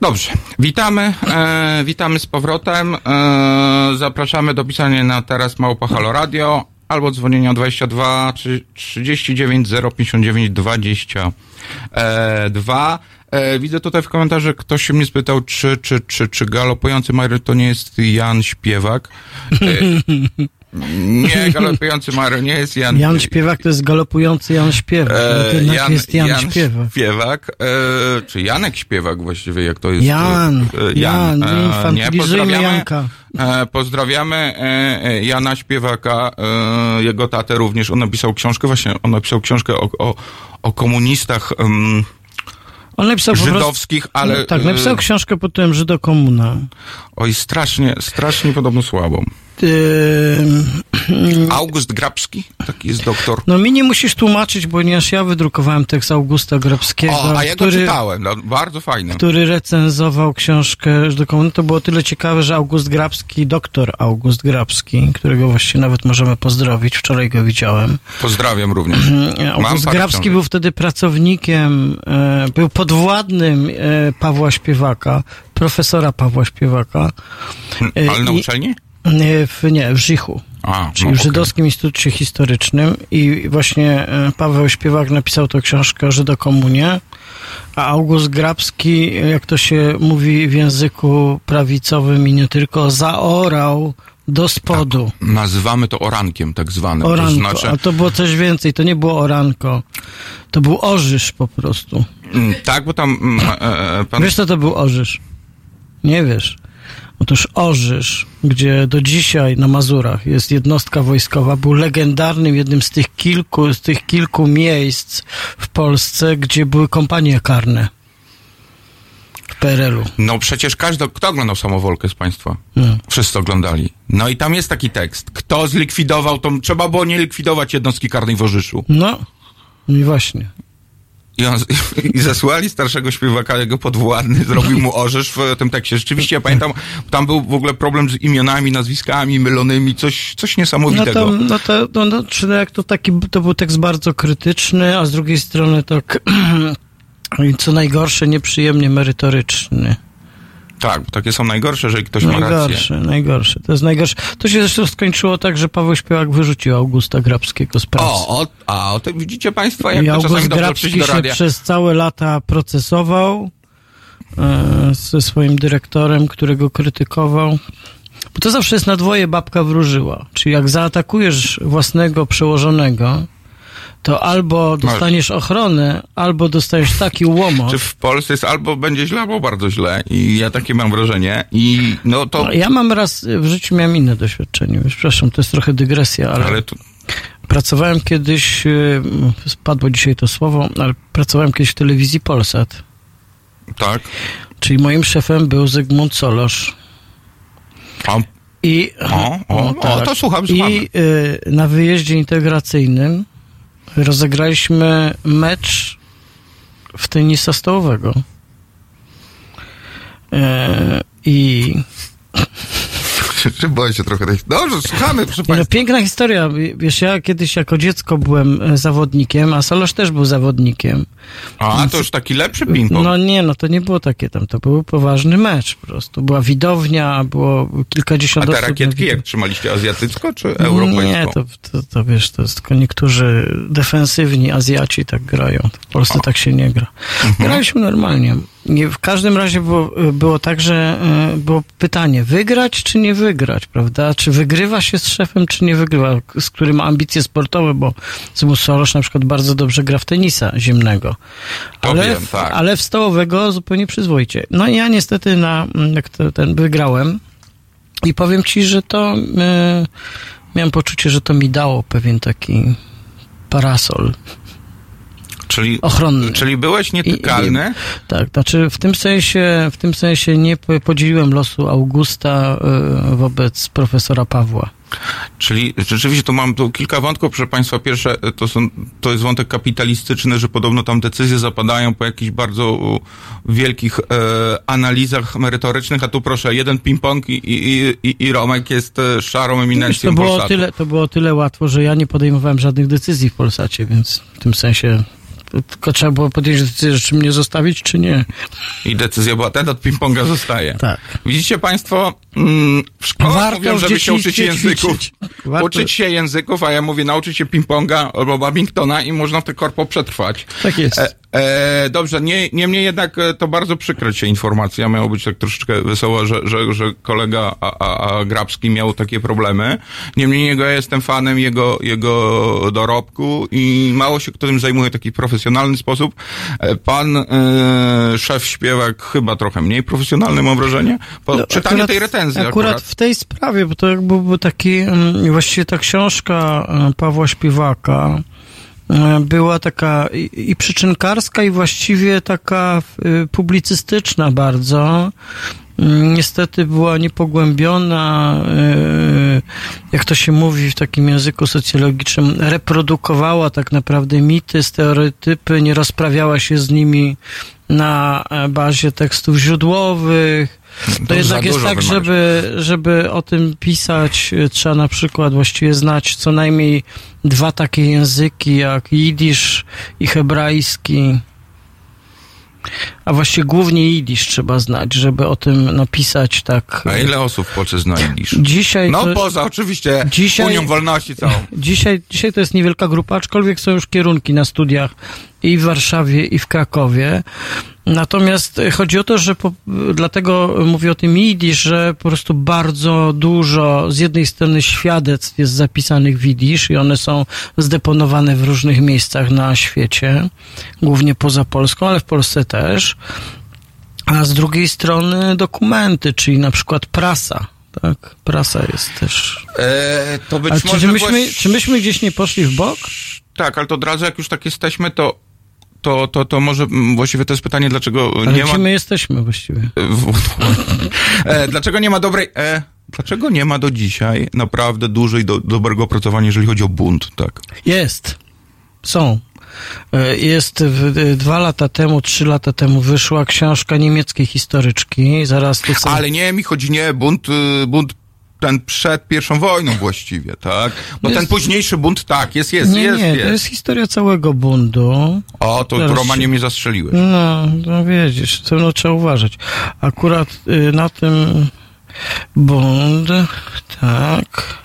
Dobrze, witamy, e, witamy z powrotem. E, zapraszamy do pisania na teraz Małpa Halo Radio albo dzwonienia 22 trzy- 39 059 22. E, widzę tutaj w komentarzu, ktoś się mnie spytał, czy, czy, czy, czy galopujący Mario to nie jest Jan Śpiewak. E, nie, galopujący Mario nie jest Jan Jan Śpiewak to jest galopujący Jan Śpiewak. E, E, Jan, jest Jan, Śpiewak. Śpiewak, e, czy Janek Śpiewak właściwie, jak to jest? Jan, e, Jan, nie infantylizujmy pozdrawiamy, Janka. E, pozdrawiamy e, e, Jana Śpiewaka, e, jego tatę również. On napisał książkę, właśnie on napisał książkę o, o, o komunistach. em, On napisał po prostu, żydowskich, ale... tak, napisał e, książkę pod tytułem Żydokomuna. Oj, strasznie, strasznie podobno słabą. Yy, August Grabski, taki jest doktor. no mi nie musisz tłumaczyć, ponieważ ja wydrukowałem tekst Augusta Grabskiego, O, a ja go który, czytałem, no, bardzo fajny. który recenzował książkę Żydokomuna. To było tyle ciekawe, że August Grabski, doktor August Grabski, którego właściwie nawet możemy pozdrowić, wczoraj go widziałem. Pozdrawiam również. August parę Grabski był wtedy pracownikiem, e, był podwładnym e, Pawła Śpiewaka, profesora Pawła Śpiewaka. E, Ale na uczelni? Nie, w, nie, w Żichu. A, Czyli no, w. Żydowskim Instytucie Historycznym i właśnie e, Paweł Śpiewak napisał tę książkę Żydokomunie, a August Grabski, jak to się mówi w języku prawicowym i nie tylko, zaorał do spodu. Nazywamy to orankiem tak zwanym. Oranko, To znaczy, a to było coś więcej, to nie było oranko, to był orzysz po prostu. mm, tak, bo tam mm, e, e, pan Wiesz co to był orzysz? Nie wiesz. Otóż Orzysz, gdzie do dzisiaj na Mazurach jest jednostka wojskowa, był legendarnym jednym z tych kilku, z tych kilku miejsc w Polsce, gdzie były kompanie karne w PRL-u. No przecież każdy, kto oglądał samowolkę z Państwa? No. Wszyscy oglądali. No i tam jest taki tekst. Kto zlikwidował tą, trzeba było nie likwidować jednostki karnej w Orzyszu. No, i właśnie. I, on, I zesłali starszego śpiewaka, jego podwładny, zrobił mu orzysz w tym tekście. Rzeczywiście, ja pamiętam, tam był w ogóle problem z imionami, nazwiskami mylonymi, coś, coś No niesamowitego. to, no to, no, no, czy jak to taki, to był tekst bardzo krytyczny, a z drugiej strony to, co najgorsze, nieprzyjemnie merytoryczny. Tak, bo takie są najgorsze, jeżeli ktoś ma rację. Najgorsze, najgorsze. To jest najgorsze. To się zresztą skończyło tak, że Paweł Śpiewak wyrzucił Augusta Grabskiego z pracy. O, o, a o tym widzicie Państwo, jak I to czasami August dobrze Grabski do się radia. przez całe lata procesował e, ze swoim dyrektorem, którego krytykował. Bo to zawsze jest na dwoje babka wróżyła. Czyli jak zaatakujesz własnego przełożonego, to albo dostaniesz ochronę, albo dostajesz taki łomot. Czy w Polsce jest albo będzie źle, albo bardzo źle. I ja takie mam wrażenie. I no to... No, Ja mam raz w życiu miałem inne doświadczenie. Przepraszam, to jest trochę dygresja, ale, Ale tu... pracowałem kiedyś, y, spadło dzisiaj to słowo, ale pracowałem kiedyś w telewizji Polsat. Tak. Czyli moim szefem był Zygmunt Solosz. A, I, O, o, o, to słucham, słuchamy. I y, na wyjeździe integracyjnym rozegraliśmy mecz w tenisa stołowego. E, I boję się trochę tej... Dobrze, słuchamy, proszę no, piękna historia. Wiesz, ja kiedyś jako dziecko byłem e, zawodnikiem, a Solosz też był zawodnikiem. A, to już taki lepszy ping-pong. No nie, no to nie było takie tam, to był poważny mecz po prostu. Była widownia, było A kilkadziesiąt te osób. rakietki jak trzymaliście? Azjatycko czy europejską? Nie, to, to, to wiesz, to jest tylko niektórzy defensywni Azjaci tak grają. W Polsce tak się nie gra. Mhm. Graliśmy normalnie. Nie, w każdym razie było, było tak, że e, było pytanie, wygrać czy nie wygrać, prawda? Czy wygrywa się z szefem, czy nie wygrywa, z którym ma ambicje sportowe, bo Zygmunt Sorosz na przykład bardzo dobrze gra w tenisa zimnego. To Ale, wiem, tak. ale w stołowego zupełnie przyzwoicie. No i ja niestety na, jak to, ten wygrałem i powiem ci, że to e, miałem poczucie, że to mi dało pewien taki parasol. Czyli, ochronny. czyli byłeś nietykalny? Tak, znaczy w tym sensie, w tym sensie nie po- podzieliłem losu Augusta e, wobec profesora Pawła. Czyli rzeczywiście tu mam tu kilka wątków, proszę Państwa. Pierwsze to, są, to jest wątek kapitalistyczny, że podobno tam decyzje zapadają po jakichś bardzo wielkich e, analizach merytorycznych, a tu proszę, jeden ping-pong i, i, i, i Romek jest e, szarą eminencją to, było Polsatu. tyle, to było tyle łatwo, że ja nie podejmowałem żadnych decyzji w Polsacie, więc w tym sensie tylko trzeba było podjąć decyzję, czy mnie zostawić, czy nie. I decyzja była, ten od ping-ponga zostaje. Tak. Widzicie Państwo, mm, w szkołach Warto mówią, żeby się uczyć języków. Warto- Uczyć się języków, a ja mówię, nauczyć się ping-ponga albo badmintona i można w te korpo przetrwać. Tak jest. E, dobrze, nie, niemniej jednak e, to bardzo przykra się informacja. Miało być tak troszeczkę wesoło, że, że, że kolega a, a, a Grabski miał takie problemy. Niemniej jego ja jestem fanem jego, jego dorobku i mało się kto tym zajmuje w taki profesjonalny sposób. E, Pan e, szef śpiewak chyba trochę mniej profesjonalny, mam wrażenie. Po No, czytaniu akurat- tej recenzji Akurat, akurat. w tej sprawie, bo to jakby był taki, mm, właściwie ta książka e, Pawła Śpiewaka była taka i, przyczynkarska, i właściwie taka y, publicystyczna bardzo. Mm, Niestety była niepogłębiona, y, jak to się mówi w takim języku socjologicznym, reprodukowała tak naprawdę mity, stereotypy, nie rozprawiała się z nimi na e, bazie tekstów źródłowych. To, jednak jest tak, żeby, żeby o tym pisać, y, trzeba na przykład właściwie znać co najmniej dwa takie języki, jak jidysz i hebrajski. A właściwie głównie jidysz trzeba znać, żeby o tym napisać tak. A ile osób w Polsce zna jidysz? Dzisiaj No to, poza oczywiście Dzisiaj- Unią Wolności całą. dzisiaj, dzisiaj to jest niewielka grupa, aczkolwiek są już kierunki na studiach i w Warszawie, i w Krakowie. Natomiast e, chodzi o to, że po, dlatego mówię o tym jidysz, że po prostu bardzo dużo z jednej strony świadectw jest zapisanych w jidysz i one są zdeponowane w różnych miejscach na świecie, głównie poza Polską, ale w Polsce też. A z drugiej strony dokumenty, czyli na przykład prasa. Tak, prasa jest też. E, to być A czy, może czy, myśmy, właś- czy myśmy gdzieś nie poszli w bok? Tak, ale to od razu jak już tak jesteśmy, to, to, to, to może mm, właściwie to jest pytanie, dlaczego Ale nie ma... my jesteśmy właściwie? e, dlaczego nie ma dobrej... E, dlaczego nie ma do dzisiaj naprawdę dużej, do, dobrego opracowania, jeżeli chodzi o bunt, tak? Jest. Są. E, Jest dwa lata temu, trzy lata temu wyszła książka niemieckiej historyczki. Zaraz tu są... Ale nie, mi chodzi nie, bunt, y, bunt ten przed pierwszą wojną właściwie, tak? Bo Jest- ten późniejszy bunt, tak, jest, jest, nie, jest, nie, jest. to jest historia całego bundu. O, to Zaraz Romanie mnie zastrzeliłeś. No, no wiedziesz, to no, trzeba uważać. Akurat y, na tym bund, tak,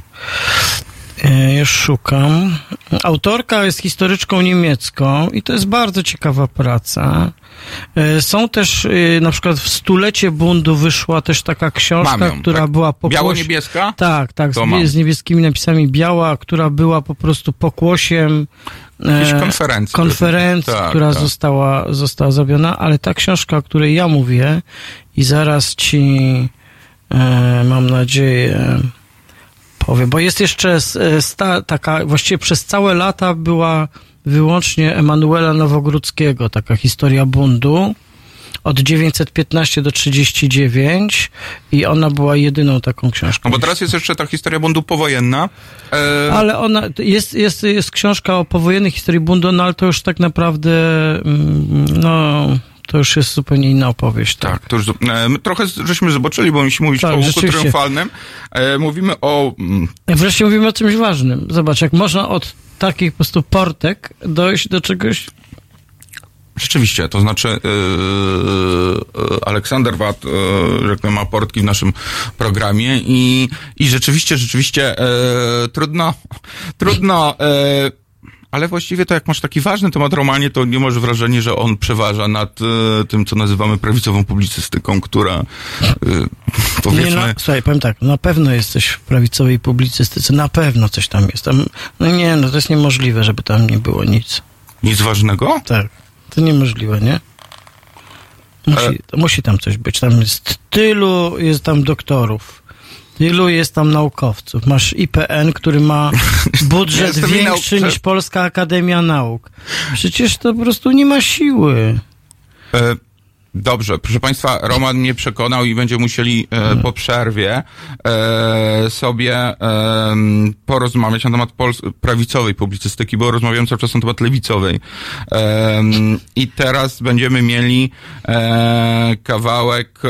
y, już szukam. Autorka jest historyczką niemiecką i to jest bardzo ciekawa praca. Y, Są też, y, na przykład w stulecie bundu wyszła też taka książka, ją, która tak. była pokłosie... Biało-niebieska? Tak, tak, To z, mam. z niebieskimi napisami biała, która była po prostu pokłosiem e, konferencji. konferencji, Tak, która tak. Została, została zrobiona, ale ta książka, o której ja mówię i zaraz ci e, mam nadzieję powiem, bo jest jeszcze e, sta, taka, właściwie przez całe lata była wyłącznie Emanuela Nowogródzkiego, taka historia bundu od 915 do 39 i ona była jedyną taką książką. No bo teraz jest jeszcze ta historia bundu powojenna. E, Ale ona, jest, jest, jest książka o powojennej historii bundu, no ale to już tak naprawdę, mm, no, to już jest zupełnie inna opowieść. Tak. Tak, to już e, trochę żeśmy zobaczyli, bo musimy mówić Tak, o łuku triumfalnym. E, mówimy o... mm, Wreszcie mówimy o czymś ważnym. Zobacz, jak można od takich po prostu portek dojść do czegoś? Rzeczywiście, to znaczy e, e, Aleksander Wat, e, tak powiem, ma portki w naszym programie i, i rzeczywiście, rzeczywiście e, trudno, trudno, e, ale właściwie to jak masz taki ważny temat romanie, to nie masz wrażenia, że on przeważa nad e, tym, co nazywamy prawicową publicystyką, która e, Nie, powiedzmy... no, słuchaj, powiem tak, na pewno jesteś w prawicowej publicystyce, na pewno coś tam jest. Tam, no nie, no to jest niemożliwe, żeby tam nie było nic. Nic ważnego? Tak, to niemożliwe, nie? Musi, musi tam coś być. Tam jest tylu, jest tam doktorów. Tylu jest tam naukowców. Masz IPN, który ma budżet większy niż Polska Akademia Nauk. Przecież to po prostu nie ma siły. E, Dobrze, proszę Państwa, Roman mnie przekonał i będziemy musieli e, po przerwie e, sobie e, porozmawiać na temat pols- prawicowej publicystyki, bo rozmawiałem cały czas na temat lewicowej. E, I teraz będziemy mieli e, kawałek e,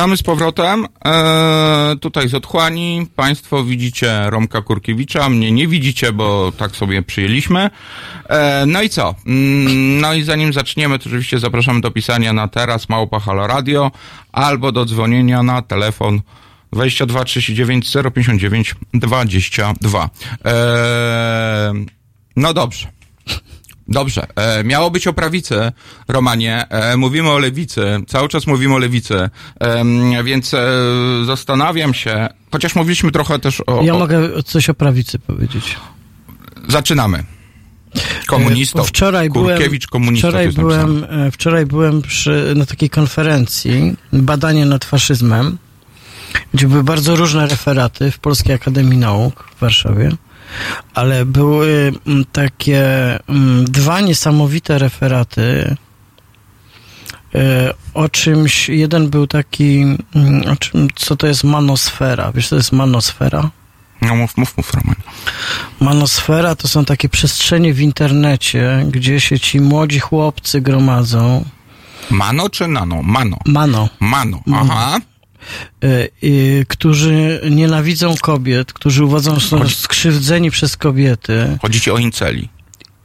Witamy z powrotem. Eee, tutaj z otchłani. Państwo widzicie Romka Kurkiewicza, mnie nie widzicie, bo tak sobie przyjęliśmy. Eee, no i co? Mm, No i zanim zaczniemy, to oczywiście zapraszamy do pisania na teraz małpa Halo Radio albo do dzwonienia na telefon 22 39 059 22. Eee, no dobrze. Dobrze. E, miało być o prawicy, Romanie. E, mówimy o lewicy. Cały czas mówimy o lewicy. E, więc e, zastanawiam się, chociaż mówiliśmy trochę też o... Ja o mogę coś o prawicy powiedzieć. Zaczynamy. Komunistą. Wczoraj Kurkiewicz byłem, komunista. wczoraj napisane. byłem, e, wczoraj byłem przy, na takiej konferencji Badanie nad faszyzmem, gdzie były bardzo różne referaty w Polskiej Akademii Nauk w Warszawie, ale były mm, takie mm, dwa niesamowite referaty e, o czymś, jeden był taki, mm, o czym, co to jest manosfera. Wiesz, co to jest manosfera? No mów, mów, mów, Roman. Manosfera to są takie przestrzenie w internecie, gdzie się ci młodzi chłopcy gromadzą. Mano czy nano? Mano. Mano. Mano. Aha. Y, którzy nienawidzą kobiet, którzy uważają, że są Chodzi- skrzywdzeni przez kobiety. Chodzi ci o inceli.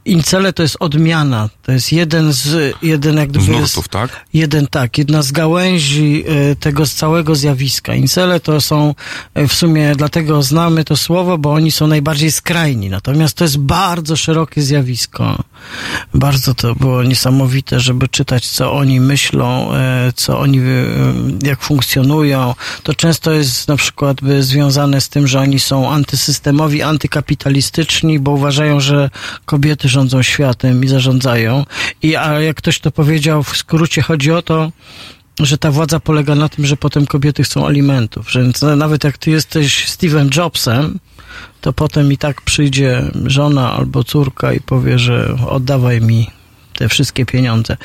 Incele to jest odmiana. To jest jeden z, jeden jak Z gdyby jest, nurtów, tak? jeden tak, jedna z gałęzi e, tego z całego zjawiska. Incele to są, e, w sumie dlatego znamy to słowo, bo oni są najbardziej skrajni. Natomiast to jest bardzo szerokie zjawisko. Bardzo to było niesamowite, żeby czytać, co oni myślą, e, co oni, jak funkcjonują. To często jest na przykład związane z tym, że oni są antysystemowi, antykapitalistyczni, bo uważają, że kobiety rządzą światem i zarządzają. I a jak ktoś to powiedział, w skrócie chodzi o to, że ta władza polega na tym, że potem kobiety chcą alimentów. Że nawet jak ty jesteś Steve'em Jobsem, to potem i tak przyjdzie żona albo córka i powie, że oddawaj mi te wszystkie pieniądze.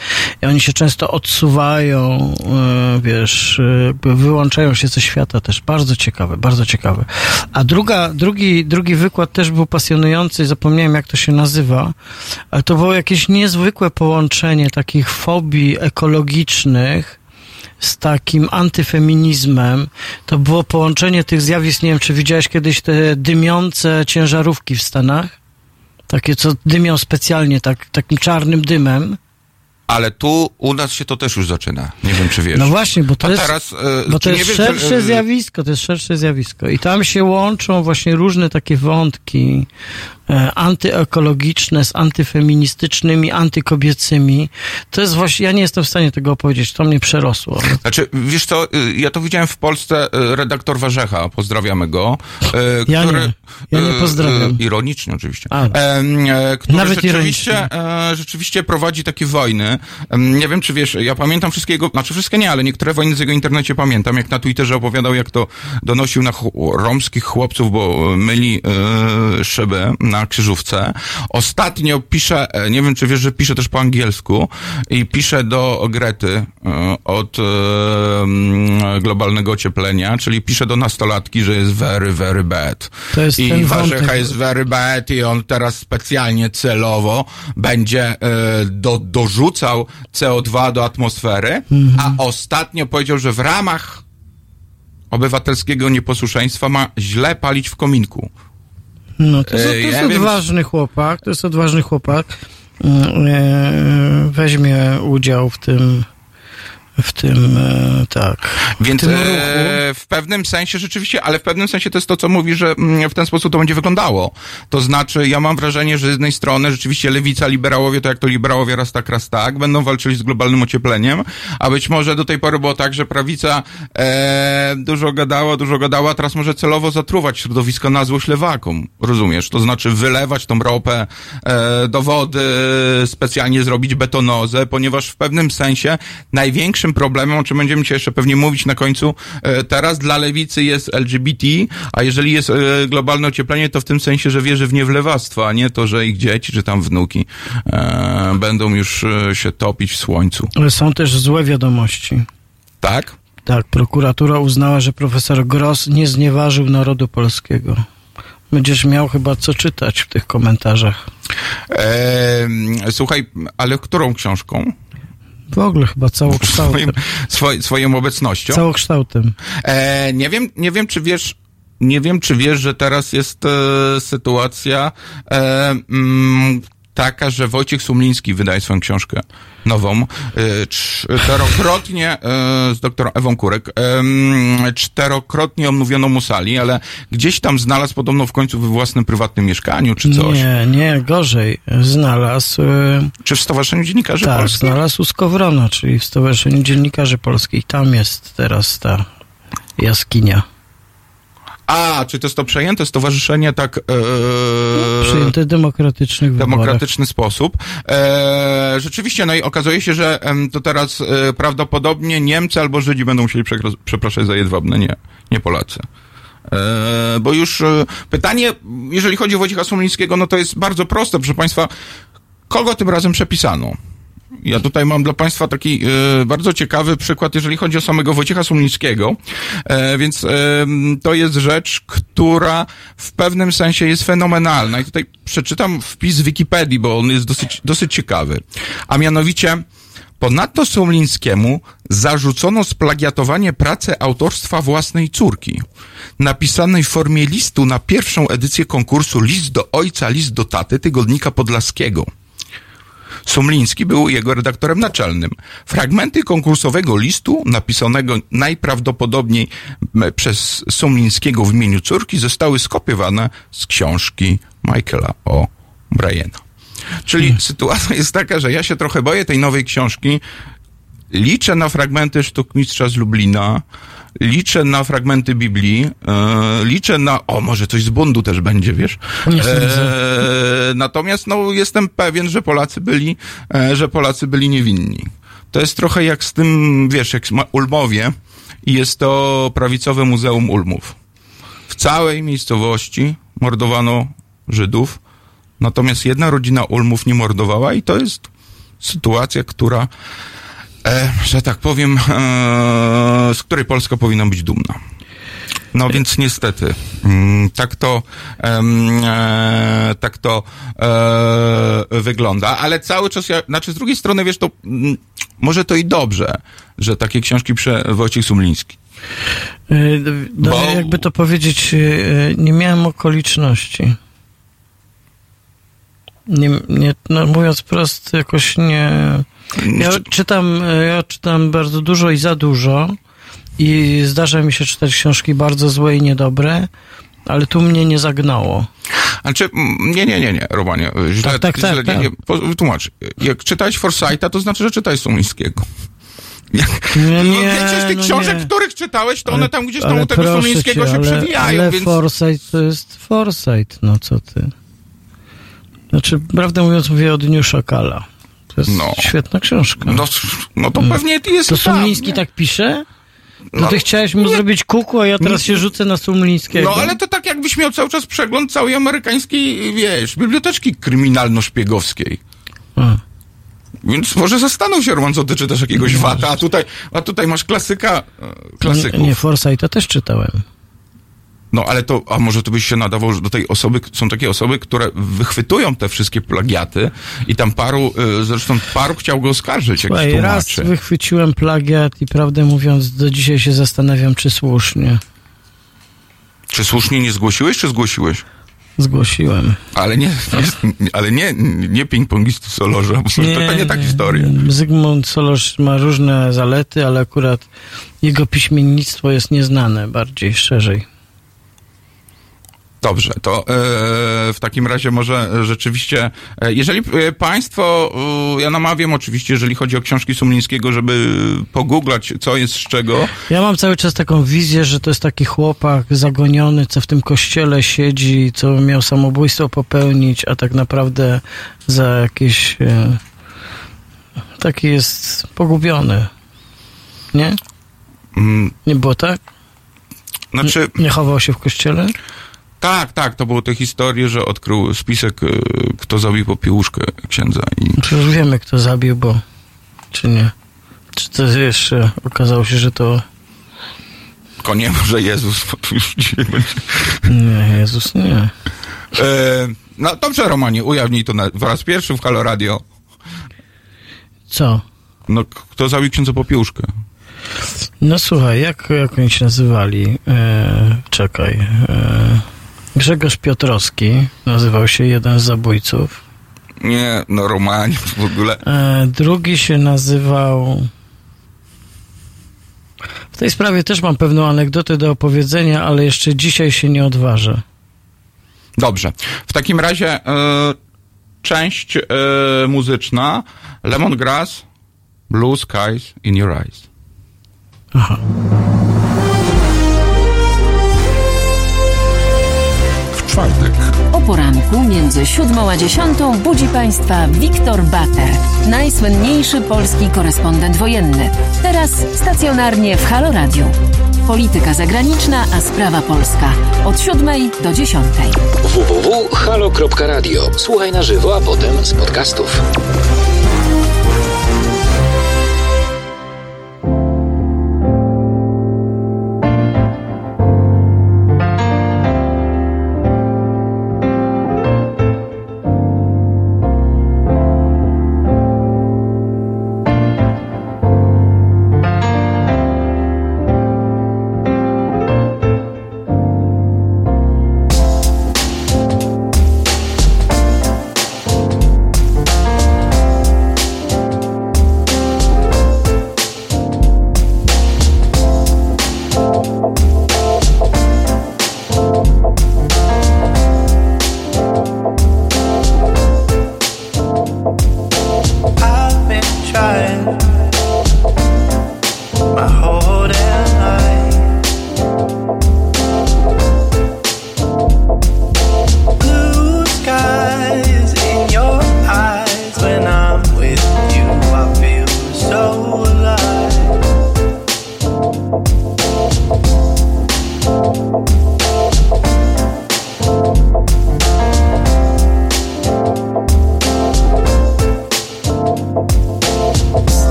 I oni się często odsuwają, e, wiesz, e, wyłączają się ze świata też. Bardzo ciekawe, bardzo ciekawe. A druga, drugi, drugi wykład też był pasjonujący, zapomniałem jak to się nazywa, ale to było jakieś niezwykłe połączenie takich fobii ekologicznych z takim antyfeminizmem. To było połączenie tych zjawisk, nie wiem, czy widziałeś kiedyś te dymiące ciężarówki w Stanach? Takie, co dymią specjalnie tak, takim czarnym dymem. Ale tu u nas się to też już zaczyna. Nie wiem, czy wiesz. No właśnie, bo to jest, teraz, e, bo to jest szersze zjawisko, to jest szersze zjawisko. I tam się łączą właśnie różne takie wątki antyekologiczne z antyfeministycznymi, antykobiecymi. To jest właśnie, ja nie jestem w stanie tego opowiedzieć, to mnie przerosło. Znaczy, wiesz co, y, ja to widziałem w Polsce, y, redaktor Warzecha, pozdrawiamy go. Ja który, nie. Ja nie y, pozdrawiam. Ironicznie oczywiście. A. E, który Nawet rzeczywiście, e, rzeczywiście prowadzi takie wojny. Nie wiem, czy wiesz, ja pamiętam wszystkie jego, znaczy wszystkie nie, ale niektóre wojny z jego internecie pamiętam, jak na Twitterze opowiadał, jak to donosił na ch- romskich chłopców, bo myli e, szyby na krzyżówce. Ostatnio pisze, e, nie wiem, czy wiesz, że pisze też po angielsku i pisze do Grety e, od e, globalnego ocieplenia, czyli pisze do nastolatki, że jest very, very bad. To jest I Warzecha jest very bad i on teraz specjalnie celowo będzie do, dorzucał CO2 do atmosfery, a ostatnio powiedział, że w ramach obywatelskiego nieposłuszeństwa ma źle palić w kominku. No, to, jest- to E, jest ja wiem- odważny chłopak, to jest odważny chłopak. Mm, e, Weźmie udział w tym, w tym, e, tak. Więc w tym e, w pewnym sensie rzeczywiście, ale w pewnym sensie to jest to, co mówi, że mm, w ten sposób to będzie wyglądało. To znaczy, ja mam wrażenie, że z jednej strony rzeczywiście lewica, liberałowie, to jak to liberałowie raz tak, raz tak, będą walczyli z globalnym ociepleniem, a być może do tej pory było tak, że prawica e, dużo gadała, dużo gadała, a teraz może celowo zatruwać środowisko na złość lewakom. Rozumiesz? To znaczy wylewać tą ropę e, do wody, specjalnie zrobić betonozę, ponieważ w pewnym sensie największym problemem, o czym będziemy dzisiaj jeszcze pewnie mówić na końcu, e, teraz dla lewicy jest LGBT, a jeżeli jest e, globalne ocieplenie, to w tym sensie, że wierzy w niewlewactwo, a nie to, że ich dzieci czy tam wnuki e, będą już się topić w słońcu. Ale są też złe wiadomości. Tak? Tak, prokuratura uznała, że profesor Gross nie znieważył narodu polskiego. Będziesz miał chyba co czytać w tych komentarzach. E, słuchaj, ale którą książką? W ogóle chyba całokształtem. swoim, swoj, swoją obecnością. Całokształtem. E, nie wiem, nie wiem, czy wiesz, nie wiem, czy wiesz, że teraz jest e, sytuacja e, mm, taka, że Wojciech Sumliński wydaje swoją książkę nową. E, czterokrotnie e, z doktorą Ewą Kurek. E, czterokrotnie omówiono mu sali, ale gdzieś tam znalazł podobno w końcu we własnym prywatnym mieszkaniu, czy coś. Nie, nie, gorzej. Znalazł... Czy w Stowarzyszeniu Dziennikarzy Tak, Polskich? znalazł u Skowrona, czyli w Stowarzyszeniu Dziennikarzy Polskich. Tam jest teraz ta jaskinia. A, czy to jest to przejęte stowarzyszenie tak... E, Przyjęte w demokratycznych wyborach. demokratyczny sposób. E, rzeczywiście, no i okazuje się, że em, to teraz e, prawdopodobnie Niemcy albo Żydzi będą musieli przepraszać za jedwabne, nie, nie Polacy. E, bo już e, pytanie, jeżeli chodzi o Wojciecha Sumlińskiego, no to jest bardzo proste, proszę Państwa, kogo tym razem przepisano? Ja tutaj mam dla Państwa taki e, bardzo ciekawy przykład, jeżeli chodzi o samego Wojciecha Sumlińskiego, e, więc e, to jest rzecz, która w pewnym sensie jest fenomenalna. I tutaj przeczytam wpis z Wikipedii, bo on jest dosyć, dosyć ciekawy. A mianowicie, ponadto Sumlińskiemu zarzucono splagiatowanie pracy autorstwa własnej córki, napisanej w formie listu na pierwszą edycję konkursu List do ojca, list do taty Tygodnika Podlaskiego. Sumliński był jego redaktorem naczelnym. Fragmenty konkursowego listu, napisanego najprawdopodobniej przez Sumlińskiego w imieniu córki, zostały skopiowane z książki Michaela O. Bryana. Czyli sytuacja jest taka, że ja się trochę boję tej nowej książki. Liczę na fragmenty sztuk mistrza z Lublina, liczę na fragmenty Biblii, e, liczę na, o może coś z bundu też będzie, wiesz. E, natomiast no, jestem pewien, że Polacy byli, e, że Polacy byli niewinni. To jest trochę jak z tym, wiesz, jak Ulmowie i jest to prawicowe Muzeum Ulmów. W całej miejscowości mordowano Żydów, natomiast jedna rodzina Ulmów nie mordowała i to jest sytuacja, która, e, że tak powiem, e, z której Polska powinna być dumna. No więc niestety, mm, tak to, e, tak to e, wygląda, ale cały czas, ja, znaczy z drugiej strony, wiesz, to mm, może to i dobrze, że takie książki pisze Wojciech Sumliński. Y, No, Bo- jakby to powiedzieć, nie miałem okoliczności. Nie, nie, no mówiąc prosto, jakoś nie. Ja czytam, y, ja czytam bardzo dużo i za dużo. I zdarza mi się czytać książki bardzo złe i niedobre, ale tu mnie nie zagnało. Znaczy, nie, nie, nie, nie, Romanie, źle, Tak, tak, tak, źle, tak. Nie, nie, wytłumacz. Jak czytałeś Forsyta, to znaczy, że czytałeś Sumlińskiego. Jak, Nie, no, nie, większość tych no książek, nie. których czytałeś, to one tam gdzieś tam ale u tego cię, się ale, przewijają, Ale więc... Foresight to jest Foresight, no co ty. Znaczy, prawdę mówiąc, mówię o Dniu Szakala. To jest No. świetna książka. No, no to pewnie jest To i tam, nie? tak pisze? No, No, ty chciałeś mu nie. zrobić kuku, a ja teraz się rzucę na Sumlińskiego. No ale to tak jakbyś miał cały czas przegląd całej amerykańskiej, wiesz, biblioteczki kryminalno-szpiegowskiej. A. Więc może zastanów się, Roman, co ty czytasz jakiegoś wata, a tutaj, a tutaj masz klasyka, e, klasyków. Nie, nie Foresighta też czytałem. No ale to, a może to byś się nadawał że do tej osoby, są takie osoby, które wychwytują te wszystkie plagiaty i tam paru, y, zresztą paru chciał go oskarżyć, Słuchaj, raz tłumaczy. wychwyciłem plagiat i prawdę mówiąc, do dzisiaj się zastanawiam, czy słusznie. Czy słusznie nie zgłosiłeś, czy zgłosiłeś? Zgłosiłem. Ale nie, nie ale nie, nie ping-pongisty Solorza, bo to, to nie ta historia. Zygmunt Solorz ma różne zalety, ale akurat jego piśmiennictwo jest nieznane bardziej, szerzej. Dobrze, to e, w takim razie może rzeczywiście, e, jeżeli e, Państwo, ja namawiam oczywiście, jeżeli chodzi o książki Sumlińskiego, żeby pogooglać, co jest z czego. Ja mam cały czas taką wizję, że to jest taki chłopak zagoniony, co w tym kościele siedzi, co miał samobójstwo popełnić, a tak naprawdę za jakieś... Taki jest pogubiony. Nie? Mm, Nie było tak? Znaczy, Nie chował się w kościele? Tak, tak, to były te historie, że odkrył spisek, e, kto zabił popiełuszkę księdza i Przecież wiemy, kto zabił, bo... Czy nie? Czy to jeszcze okazało się, że to... tylko nie może Jezus, bo tu już dzisiaj będzie. Nie, Jezus, nie. E, no dobrze, Romanie, ujawnij to na, po raz pierwszy w Halo Radio. Co? No, kto zabił księdza Popiełuszkę? No słuchaj, jak, jak oni się nazywali? E, czekaj. E, Grzegorz Piotrowski nazywał się jeden z zabójców. Nie, no Romanie w ogóle. E, drugi się nazywał. W tej sprawie też mam pewną anegdotę do opowiedzenia, ale jeszcze dzisiaj się nie odważę. Dobrze. W takim razie e, część e, muzyczna Lemongrass, Blue Skies in Your Eyes. Aha. Poranku między siódmą a dziesiątą budzi Państwa Wiktor Bater, najsłynniejszy polski korespondent wojenny. Teraz stacjonarnie w Halo Radio. Polityka zagraniczna, a sprawa polska. Od siódmej do dziesiątej. www.halo.radio. Słuchaj na żywo, a potem z podcastów.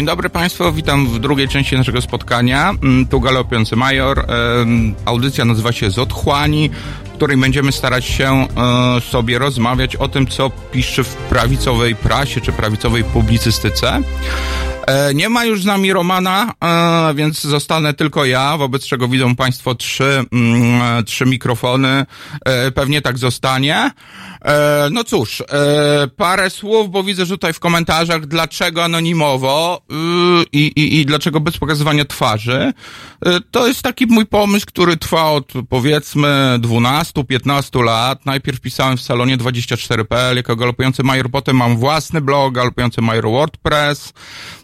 Dzień dobry Państwu, witam w drugiej części naszego spotkania. Mm, Tu galopujący major. Audycja nazywa się Z otchłani, w której będziemy starać się e, sobie rozmawiać o tym, co pisze w prawicowej prasie czy prawicowej publicystyce. E, Nie ma już z nami Romana, e, więc zostanę tylko ja, wobec czego widzą Państwo trzy, mm, e, trzy mikrofony. Pewnie tak zostanie. No cóż, parę słów, bo widzę że tutaj w komentarzach, dlaczego anonimowo y, i, i, i dlaczego bez pokazywania twarzy. To jest taki mój pomysł, który trwa od powiedzmy 12-15 lat. Najpierw pisałem w salonie 24.pl jako galopujący major, potem mam własny blog, galopujący major WordPress.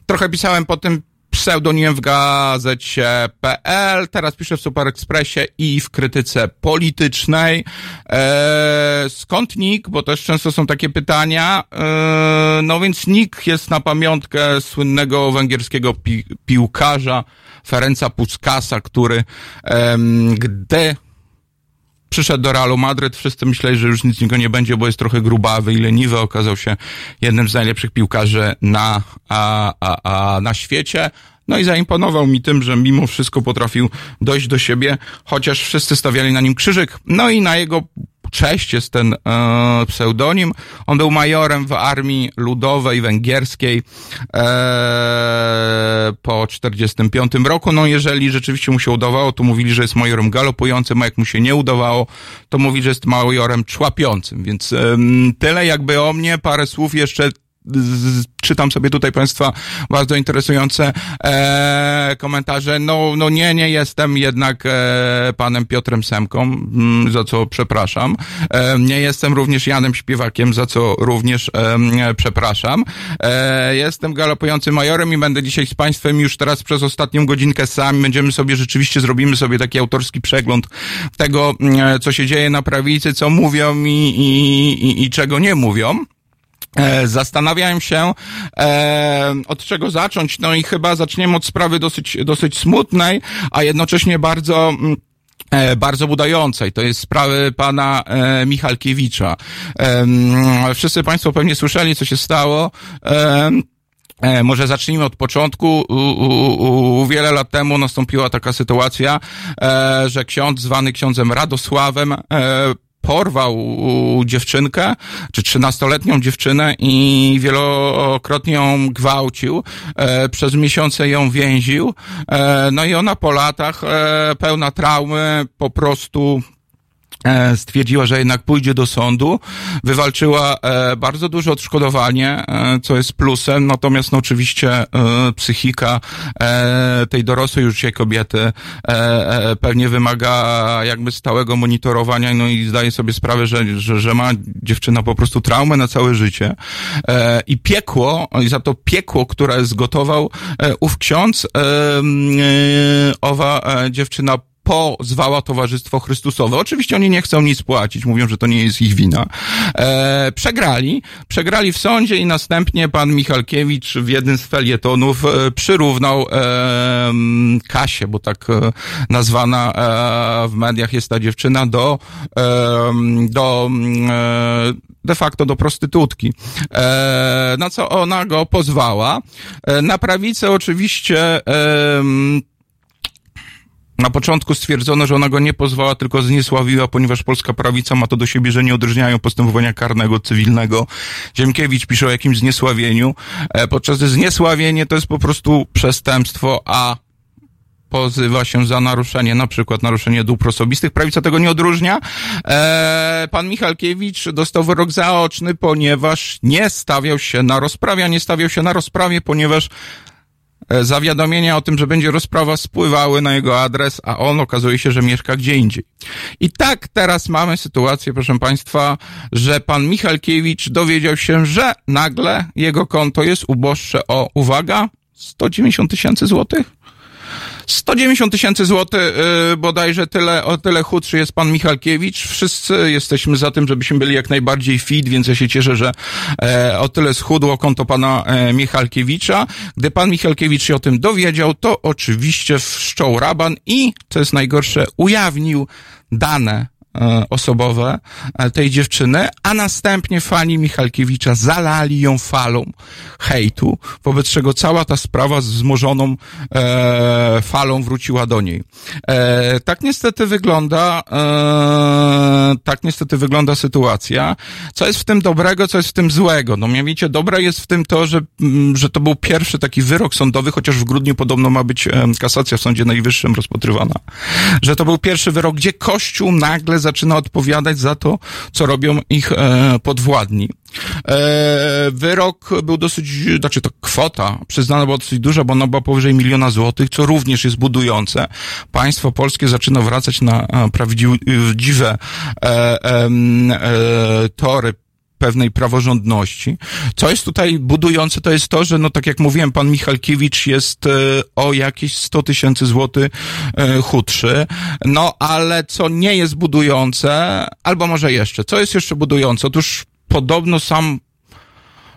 Trochę pisałem potem pseudonimem w gazecie.pl, teraz piszę w Super Expressie i w krytyce politycznej. Eee, skąd nick? Bo też często są takie pytania. Eee, no więc nick jest na pamiątkę słynnego węgierskiego pi- piłkarza Ferenca Puskasa, który em, gdy przyszedł do Realu Madryt, wszyscy myśleli, że już nic niego nie będzie, bo jest trochę grubawy i leniwy. Okazał się jednym z najlepszych piłkarzy na, a, a, a, na świecie. No i zaimponował mi tym, że mimo wszystko potrafił dojść do siebie, chociaż wszyscy stawiali na nim krzyżyk. No i na jego cześć jest ten e, pseudonim. On był majorem w armii ludowej węgierskiej e, po 45 roku. No jeżeli rzeczywiście mu się udawało, to mówili, że jest majorem galopującym, a jak mu się nie udawało, to mówili, że jest majorem człapiącym. Więc em, tyle jakby o mnie, parę słów jeszcze czytam sobie tutaj Państwa bardzo interesujące e, komentarze. No, no nie, nie jestem jednak e, panem Piotrem Semką, mm, za co przepraszam. E, nie jestem również Janem Śpiewakiem, za co również e, przepraszam. E, jestem galopującym majorem i będę dzisiaj z Państwem już teraz przez ostatnią godzinkę sami. Będziemy sobie rzeczywiście, zrobimy sobie taki autorski przegląd tego, mm, co się dzieje na prawicy, co mówią i, i, i, i czego nie mówią. E, Zastanawiałem się, e, od czego zacząć, no i chyba zaczniemy od sprawy dosyć, dosyć smutnej, a jednocześnie bardzo, mm, e, bardzo budającej. To jest sprawy pana Michalkiewicza. Mm, wszyscy Państwo pewnie słyszeli, co się stało. Może zacznijmy od początku. U, u, u, wiele lat temu nastąpiła taka sytuacja, że ksiądz zwany ksiądzem Radosławem porwał dziewczynkę, czy trzynastoletnią dziewczynę i wielokrotnie ją gwałcił, e, przez miesiące ją więził, e, no i ona po latach e, pełna traumy po prostu stwierdziła, że jednak pójdzie do sądu, wywalczyła e, bardzo duże odszkodowanie, e, co jest plusem, natomiast no, oczywiście e, psychika e, tej dorosłej już dzisiaj kobiety e, e, pewnie wymaga jakby stałego monitorowania, no i zdaje sobie sprawę, że, że, że ma dziewczyna po prostu traumę na całe życie. E, i piekło, i za to piekło, które zgotował e, ów ksiądz, e, e, owa e, dziewczyna pozwała Towarzystwo Chrystusowe. Oczywiście oni nie chcą nic płacić, mówią, że to nie jest ich wina. E, przegrali, przegrali w sądzie i następnie pan Michalkiewicz w jednym z felietonów e, przyrównał e, Kasię, bo tak e, nazwana e, w mediach jest ta dziewczyna, do, e, do e, de facto do prostytutki. E, na co ona go pozwała. E, na prawicę oczywiście em, na początku stwierdzono, że ona go nie pozwała, tylko zniesławiła, ponieważ polska prawica ma to do siebie, że nie odróżniają postępowania karnego, cywilnego. Ziemkiewicz pisze o jakimś zniesławieniu, e, podczas zniesławienie to jest po prostu przestępstwo, a pozywa się za naruszenie, na przykład naruszenie dóbr osobistych. Prawica tego nie odróżnia. E, pan Michalkiewicz dostał wyrok zaoczny, ponieważ nie stawiał się na rozprawie, a nie stawiał się na rozprawie, ponieważ zawiadomienia o tym, że będzie rozprawa spływały na jego adres, a on okazuje się, że mieszka gdzie indziej. I tak teraz mamy sytuację, proszę Państwa, że pan Michalkiewicz dowiedział się, że nagle jego konto jest uboższe o, uwaga, 190 tysięcy złotych? 190 tysięcy złotych, yy, bodajże tyle, o tyle chudszy jest pan Michalkiewicz. Wszyscy jesteśmy za tym, żebyśmy byli jak najbardziej fit, więc ja się cieszę, że e, o tyle schudło konto pana e, Michalkiewicza. Gdy pan Michalkiewicz się o tym dowiedział, to oczywiście wszczął raban i, co jest najgorsze, ujawnił dane osobowe e, tej dziewczyny, a następnie fani Michalkiewicza zalali ją falą hejtu, wobec czego cała ta sprawa z wzmożoną e, falą wróciła do niej. E, tak niestety wygląda e, tak niestety wygląda sytuacja. Co jest w tym dobrego, co jest w tym złego? No mianowicie dobre jest w tym to, że, mm, że to był pierwszy taki wyrok sądowy, chociaż w grudniu podobno ma być e, kasacja w Sądzie Najwyższym rozpatrywana. Że to był pierwszy wyrok, gdzie Kościół nagle zaczyna odpowiadać za to, co robią ich e, podwładni. E, wyrok był dosyć, znaczy to kwota przyznana była dosyć duża, bo ona była powyżej miliona złotych, co również jest budujące. Państwo polskie zaczyna wracać na e, prawdziwe e, em, e, tory pewnej praworządności. Co jest tutaj budujące, to jest to, że no tak jak mówiłem, pan Michalkiewicz jest e, o jakieś 100 tysięcy złotych e, chudszy. No ale co nie jest budujące, albo może jeszcze, co jest jeszcze budujące? Otóż podobno sam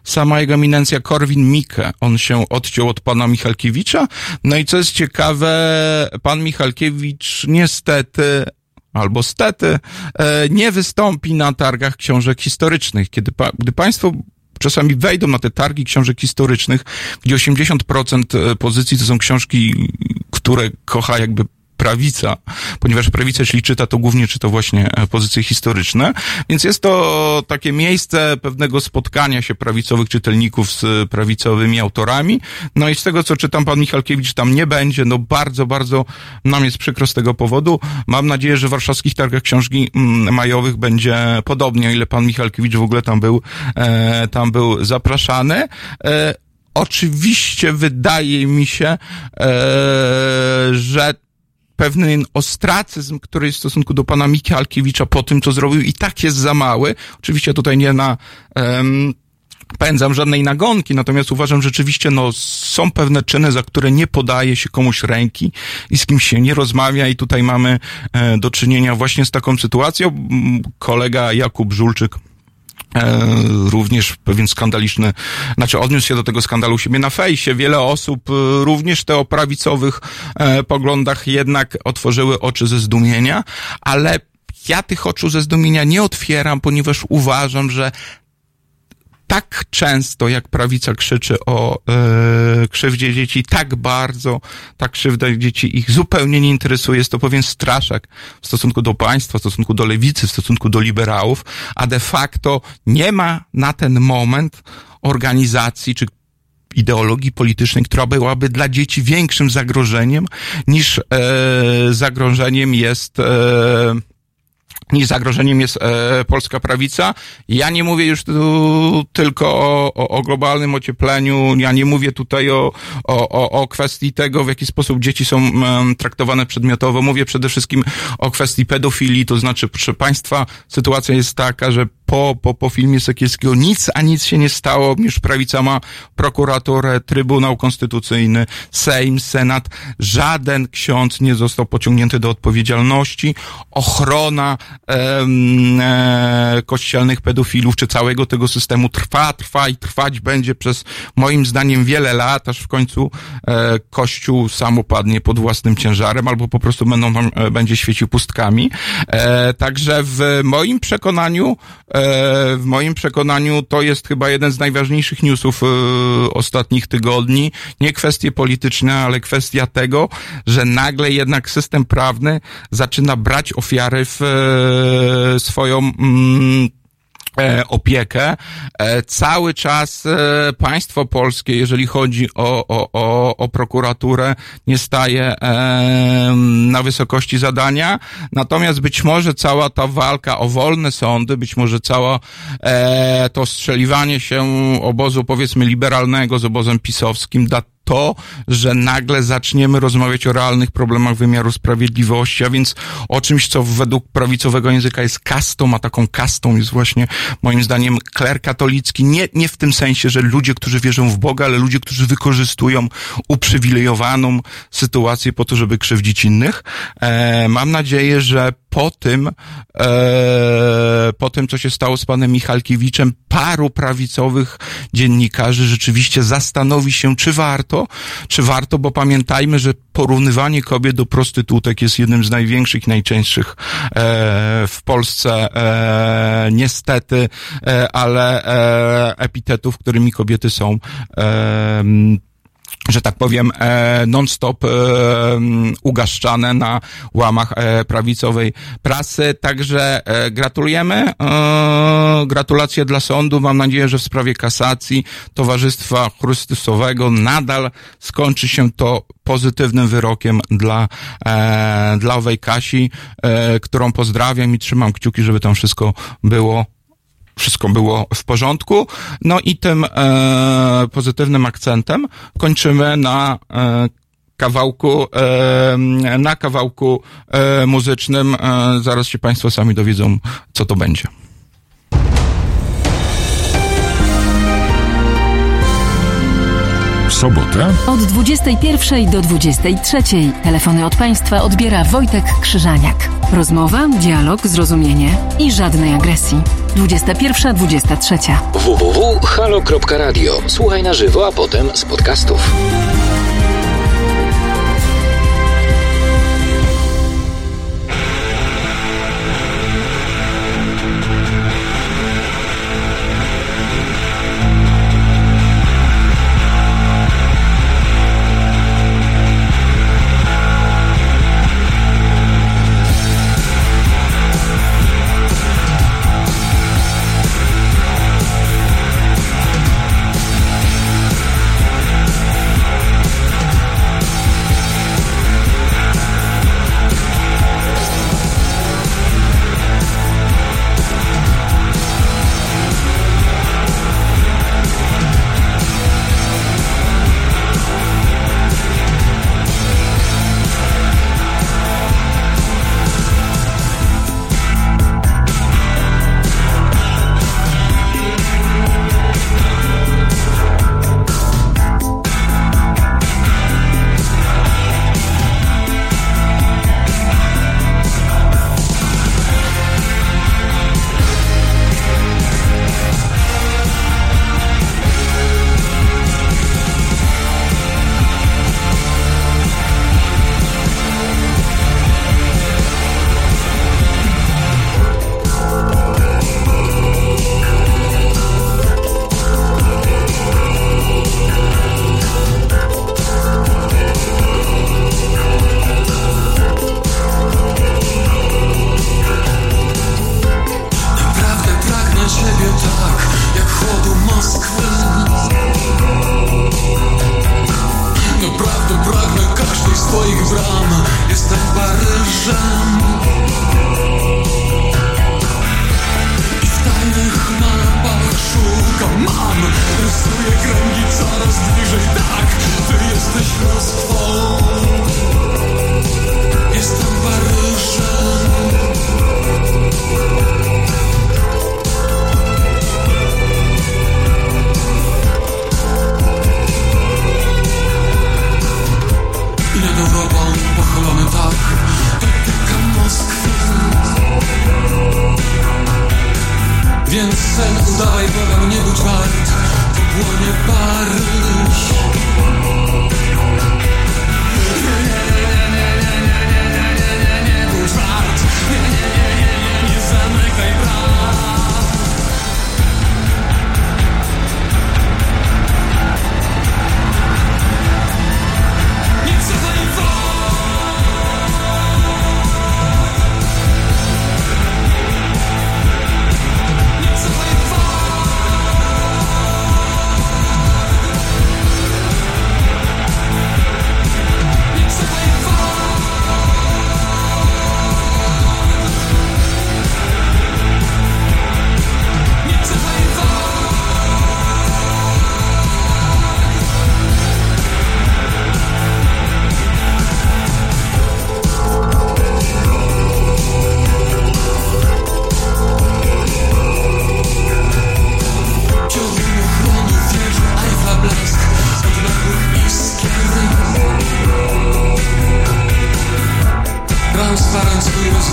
sama jego eminencja Korwin-Mikke, on się odciął od pana Michalkiewicza. No i co jest ciekawe, pan Michalkiewicz niestety albo stety, e, nie wystąpi na targach książek historycznych. Kiedy pa, gdy państwo czasami wejdą na te targi książek historycznych, gdzie 80% pozycji to są książki, które kocha jakby prawica, ponieważ prawica, jeśli czyta, to głównie czyta właśnie e, pozycje historyczne, więc jest to takie miejsce pewnego spotkania się prawicowych czytelników z prawicowymi autorami. No i z tego, co czytam, pan Michalkiewicz tam nie będzie, no bardzo, bardzo nam jest przykro z tego powodu. Mam nadzieję, że w warszawskich targach książki mm, majowych będzie podobnie, o ile pan Michalkiewicz w ogóle tam był, e, tam był zapraszany. E, oczywiście wydaje mi się, e, że pewien ostracyzm, który jest w stosunku do pana Michalkiewicza po tym, co zrobił i tak jest za mały. Oczywiście tutaj nie na... Um, pędzam żadnej nagonki, natomiast uważam, rzeczywiście no, są pewne czyny, za które nie podaje się komuś ręki i z kimś się nie rozmawia i tutaj mamy e, do czynienia właśnie z taką sytuacją. Kolega Jakub Żulczyk również pewien skandaliczny, znaczy odniósł się do tego skandalu siebie na fejsie. Wiele osób, e, również te o prawicowych e, poglądach jednak otworzyły oczy ze zdumienia, ale ja tych oczu ze zdumienia nie otwieram, ponieważ uważam, że tak często, jak prawica krzyczy o e, krzywdzie dzieci, tak bardzo ta krzywda dzieci ich zupełnie nie interesuje. Jest to pewien straszak w stosunku do państwa, w stosunku do lewicy, w stosunku do liberałów, a de facto nie ma na ten moment organizacji czy ideologii politycznej, która byłaby dla dzieci większym zagrożeniem niż e, zagrożeniem jest e, niż zagrożeniem jest e, polska prawica. Ja nie mówię już tu tylko o, o, o globalnym ociepleniu, ja nie mówię tutaj o, o, o, kwestii tego, w jaki sposób dzieci są em, traktowane przedmiotowo. Mówię przede wszystkim o kwestii pedofilii, to znaczy, proszę Państwa, sytuacja jest taka, że po, po, po filmie Sekielskiego nic, a nic się nie stało, już prawica ma prokuraturę, Trybunał Konstytucyjny, Sejm, Senat. Żaden ksiądz nie został pociągnięty do odpowiedzialności. Ochrona e, kościelnych pedofilów, czy całego tego systemu trwa, trwa i trwać będzie przez moim zdaniem wiele lat, aż w końcu e, Kościół sam upadnie pod własnym ciężarem, albo po prostu będą e, będzie świecił pustkami. E, także w moim przekonaniu, w moim przekonaniu to jest chyba jeden z najważniejszych newsów ostatnich tygodni. Nie kwestie polityczne, ale kwestia tego, że nagle jednak system prawny zaczyna brać ofiary w swoją mm, e, opiekę. E, cały czas e, państwo polskie, jeżeli chodzi o, o, o, o prokuraturę, nie staje e, na wysokości zadania. Natomiast być może cała ta walka o wolne sądy, być może cała e, to strzeliwanie się obozu powiedzmy liberalnego z obozem pisowskim da to, że nagle zaczniemy rozmawiać o realnych problemach wymiaru sprawiedliwości, a więc o czymś, co według prawicowego języka jest kastą, a taką kastą jest właśnie moim zdaniem kler katolicki. Nie, nie w tym sensie, że ludzie, którzy wierzą w Boga, ale ludzie, którzy wykorzystują uprzywilejowaną sytuację po to, żeby krzywdzić innych. E, mam nadzieję, że po tym, e, po tym, co się stało z panem Michalkiewiczem, paru prawicowych dziennikarzy rzeczywiście zastanowi się, czy warto, czy warto, bo pamiętajmy, że porównywanie kobiet do prostytutek jest jednym z największych najczęstszych e, w Polsce, e, niestety, e, ale e, epitetów, którymi kobiety są e, że tak powiem, e, non-stop e, ugaszczane na łamach e, prawicowej prasy. Także gratulujemy. Gratulacje dla sądu. Mam nadzieję, że w sprawie kasacji Towarzystwa Chrystusowego nadal skończy się to pozytywnym wyrokiem dla, dla owej Kasi, którą pozdrawiam i trzymam kciuki, żeby tam wszystko było wszystko było w porządku. No i tym e, pozytywnym akcentem kończymy na e, kawałku, e, na kawałku e, muzycznym. E, zaraz się Państwo sami dowiedzą, co to będzie. W sobotę Od 21 do 23 telefony od Państwa odbiera Wojtek Krzyżaniak. Rozmowa, dialog, zrozumienie i żadnej agresji. 21-23. www.halo.radio. Słuchaj na żywo, a potem z podcastów.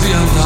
Champion.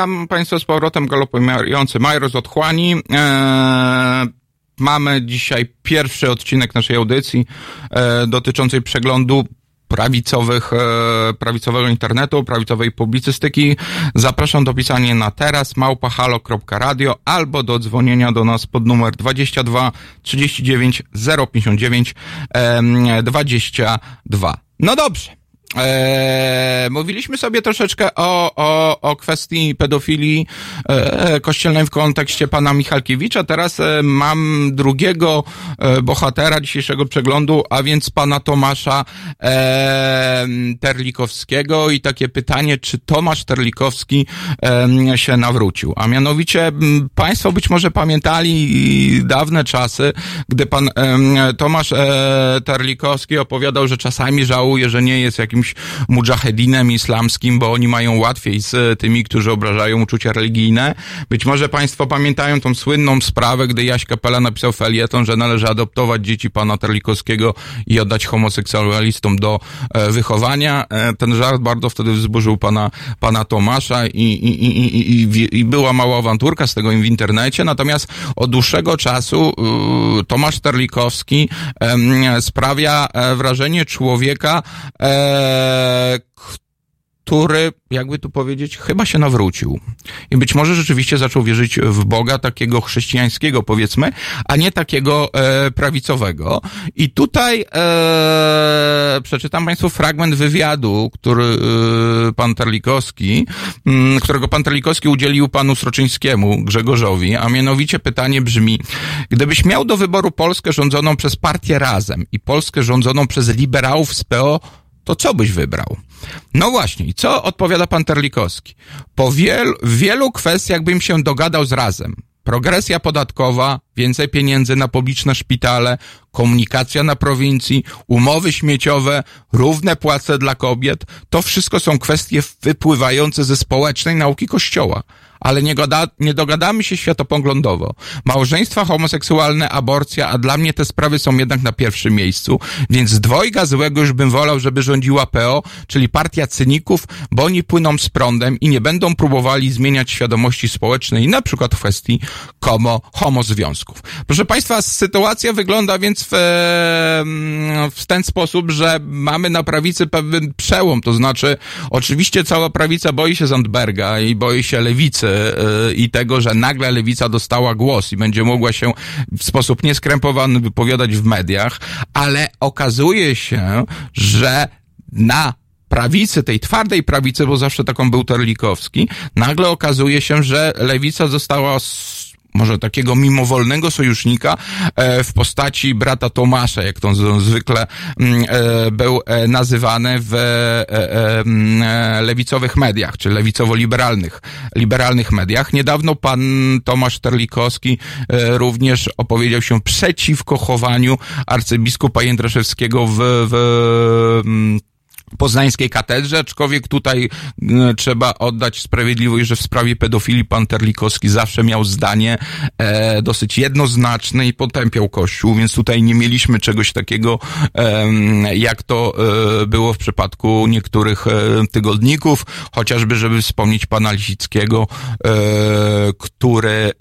Witam Państwa z powrotem, galopujący Majro z Otchłani. E, mamy dzisiaj pierwszy odcinek naszej audycji e, dotyczącej przeglądu prawicowych, e, prawicowego internetu, prawicowej publicystyki. Zapraszam do pisania na teraz małpahalo.radio albo do dzwonienia do nas pod numer 22 39 059 em, 22. No dobrze. Eee, mówiliśmy sobie troszeczkę o, o, o kwestii pedofilii e, kościelnej w kontekście pana Michalkiewicza. Teraz e, mam drugiego e, bohatera dzisiejszego przeglądu, a więc pana Tomasza e, Terlikowskiego i takie pytanie, czy Tomasz Terlikowski e, się nawrócił. A mianowicie państwo być może pamiętali dawne czasy, gdy pan e, Tomasz e, Terlikowski opowiadał, że czasami żałuje, że nie jest jakimś mujahedinem islamskim, bo oni mają łatwiej z tymi, którzy obrażają uczucia religijne. Być może Państwo pamiętają tą słynną sprawę, gdy Jaś Kapela napisał felieton, że należy adoptować dzieci pana Terlikowskiego i oddać homoseksualistom do e, wychowania. E, ten żart bardzo wtedy wzburzył pana, pana Tomasza i, i, i, i, i, była mała awanturka z tego w internecie. Natomiast od dłuższego czasu y, Tomasz Terlikowski sprawia e, wrażenie człowieka, który, jakby tu powiedzieć, chyba się nawrócił. I być może rzeczywiście zaczął wierzyć w Boga takiego chrześcijańskiego, powiedzmy, a nie takiego e, prawicowego. I tutaj e, przeczytam Państwu fragment wywiadu, który e, pan Terlikowski, m, którego pan Terlikowski udzielił panu Sroczyńskiemu, Grzegorzowi, a mianowicie pytanie brzmi, gdybyś miał do wyboru Polskę rządzoną przez partię Razem i Polskę rządzoną przez liberałów z PO, to co byś wybrał? No właśnie, i co odpowiada pan Terlikowski? Po wielu, wielu kwestiach bym się dogadał z razem. Progresja podatkowa, więcej pieniędzy na publiczne szpitale, komunikacja na prowincji, umowy śmieciowe, równe płace dla kobiet, to wszystko są kwestie wypływające ze społecznej nauki Kościoła. Ale nie, goda, nie dogadamy się światopoglądowo. Małżeństwa homoseksualne, aborcja, a dla mnie te sprawy są jednak na pierwszym miejscu, więc dwojga złego już bym wolał, żeby rządziła PO, czyli partia cyników, bo oni płyną z prądem i nie będą próbowali zmieniać świadomości społecznej, na przykład w kwestii komo, homozwiązków. Proszę Państwa, sytuacja wygląda więc w, w ten sposób, że mamy na prawicy pewien przełom, to znaczy oczywiście cała prawica boi się Zandberga i boi się lewicy i tego, że nagle lewica dostała głos i będzie mogła się w sposób nieskrępowany wypowiadać w mediach, ale okazuje się, że na prawicy, tej twardej prawicy, bo zawsze taką był Terlikowski, nagle okazuje się, że lewica została może takiego mimowolnego sojusznika e, w postaci brata Tomasza, jak to zwykle mm, e, był e, nazywany w lewicowych mediach, czy lewicowo-liberalnych liberalnych mediach. Niedawno pan Tomasz Terlikowski również opowiedział się przeciwko chowaniu arcybiskupa Jędraszewskiego w, w mm, poznańskiej katedrze, aczkolwiek tutaj e, trzeba oddać sprawiedliwość, że w sprawie pedofilii pan Terlikowski zawsze miał zdanie e, dosyć jednoznaczne i potępiał Kościół, więc tutaj nie mieliśmy czegoś takiego, e, jak to e, było w przypadku niektórych e, tygodników, chociażby, żeby wspomnieć pana Lisickiego, e, który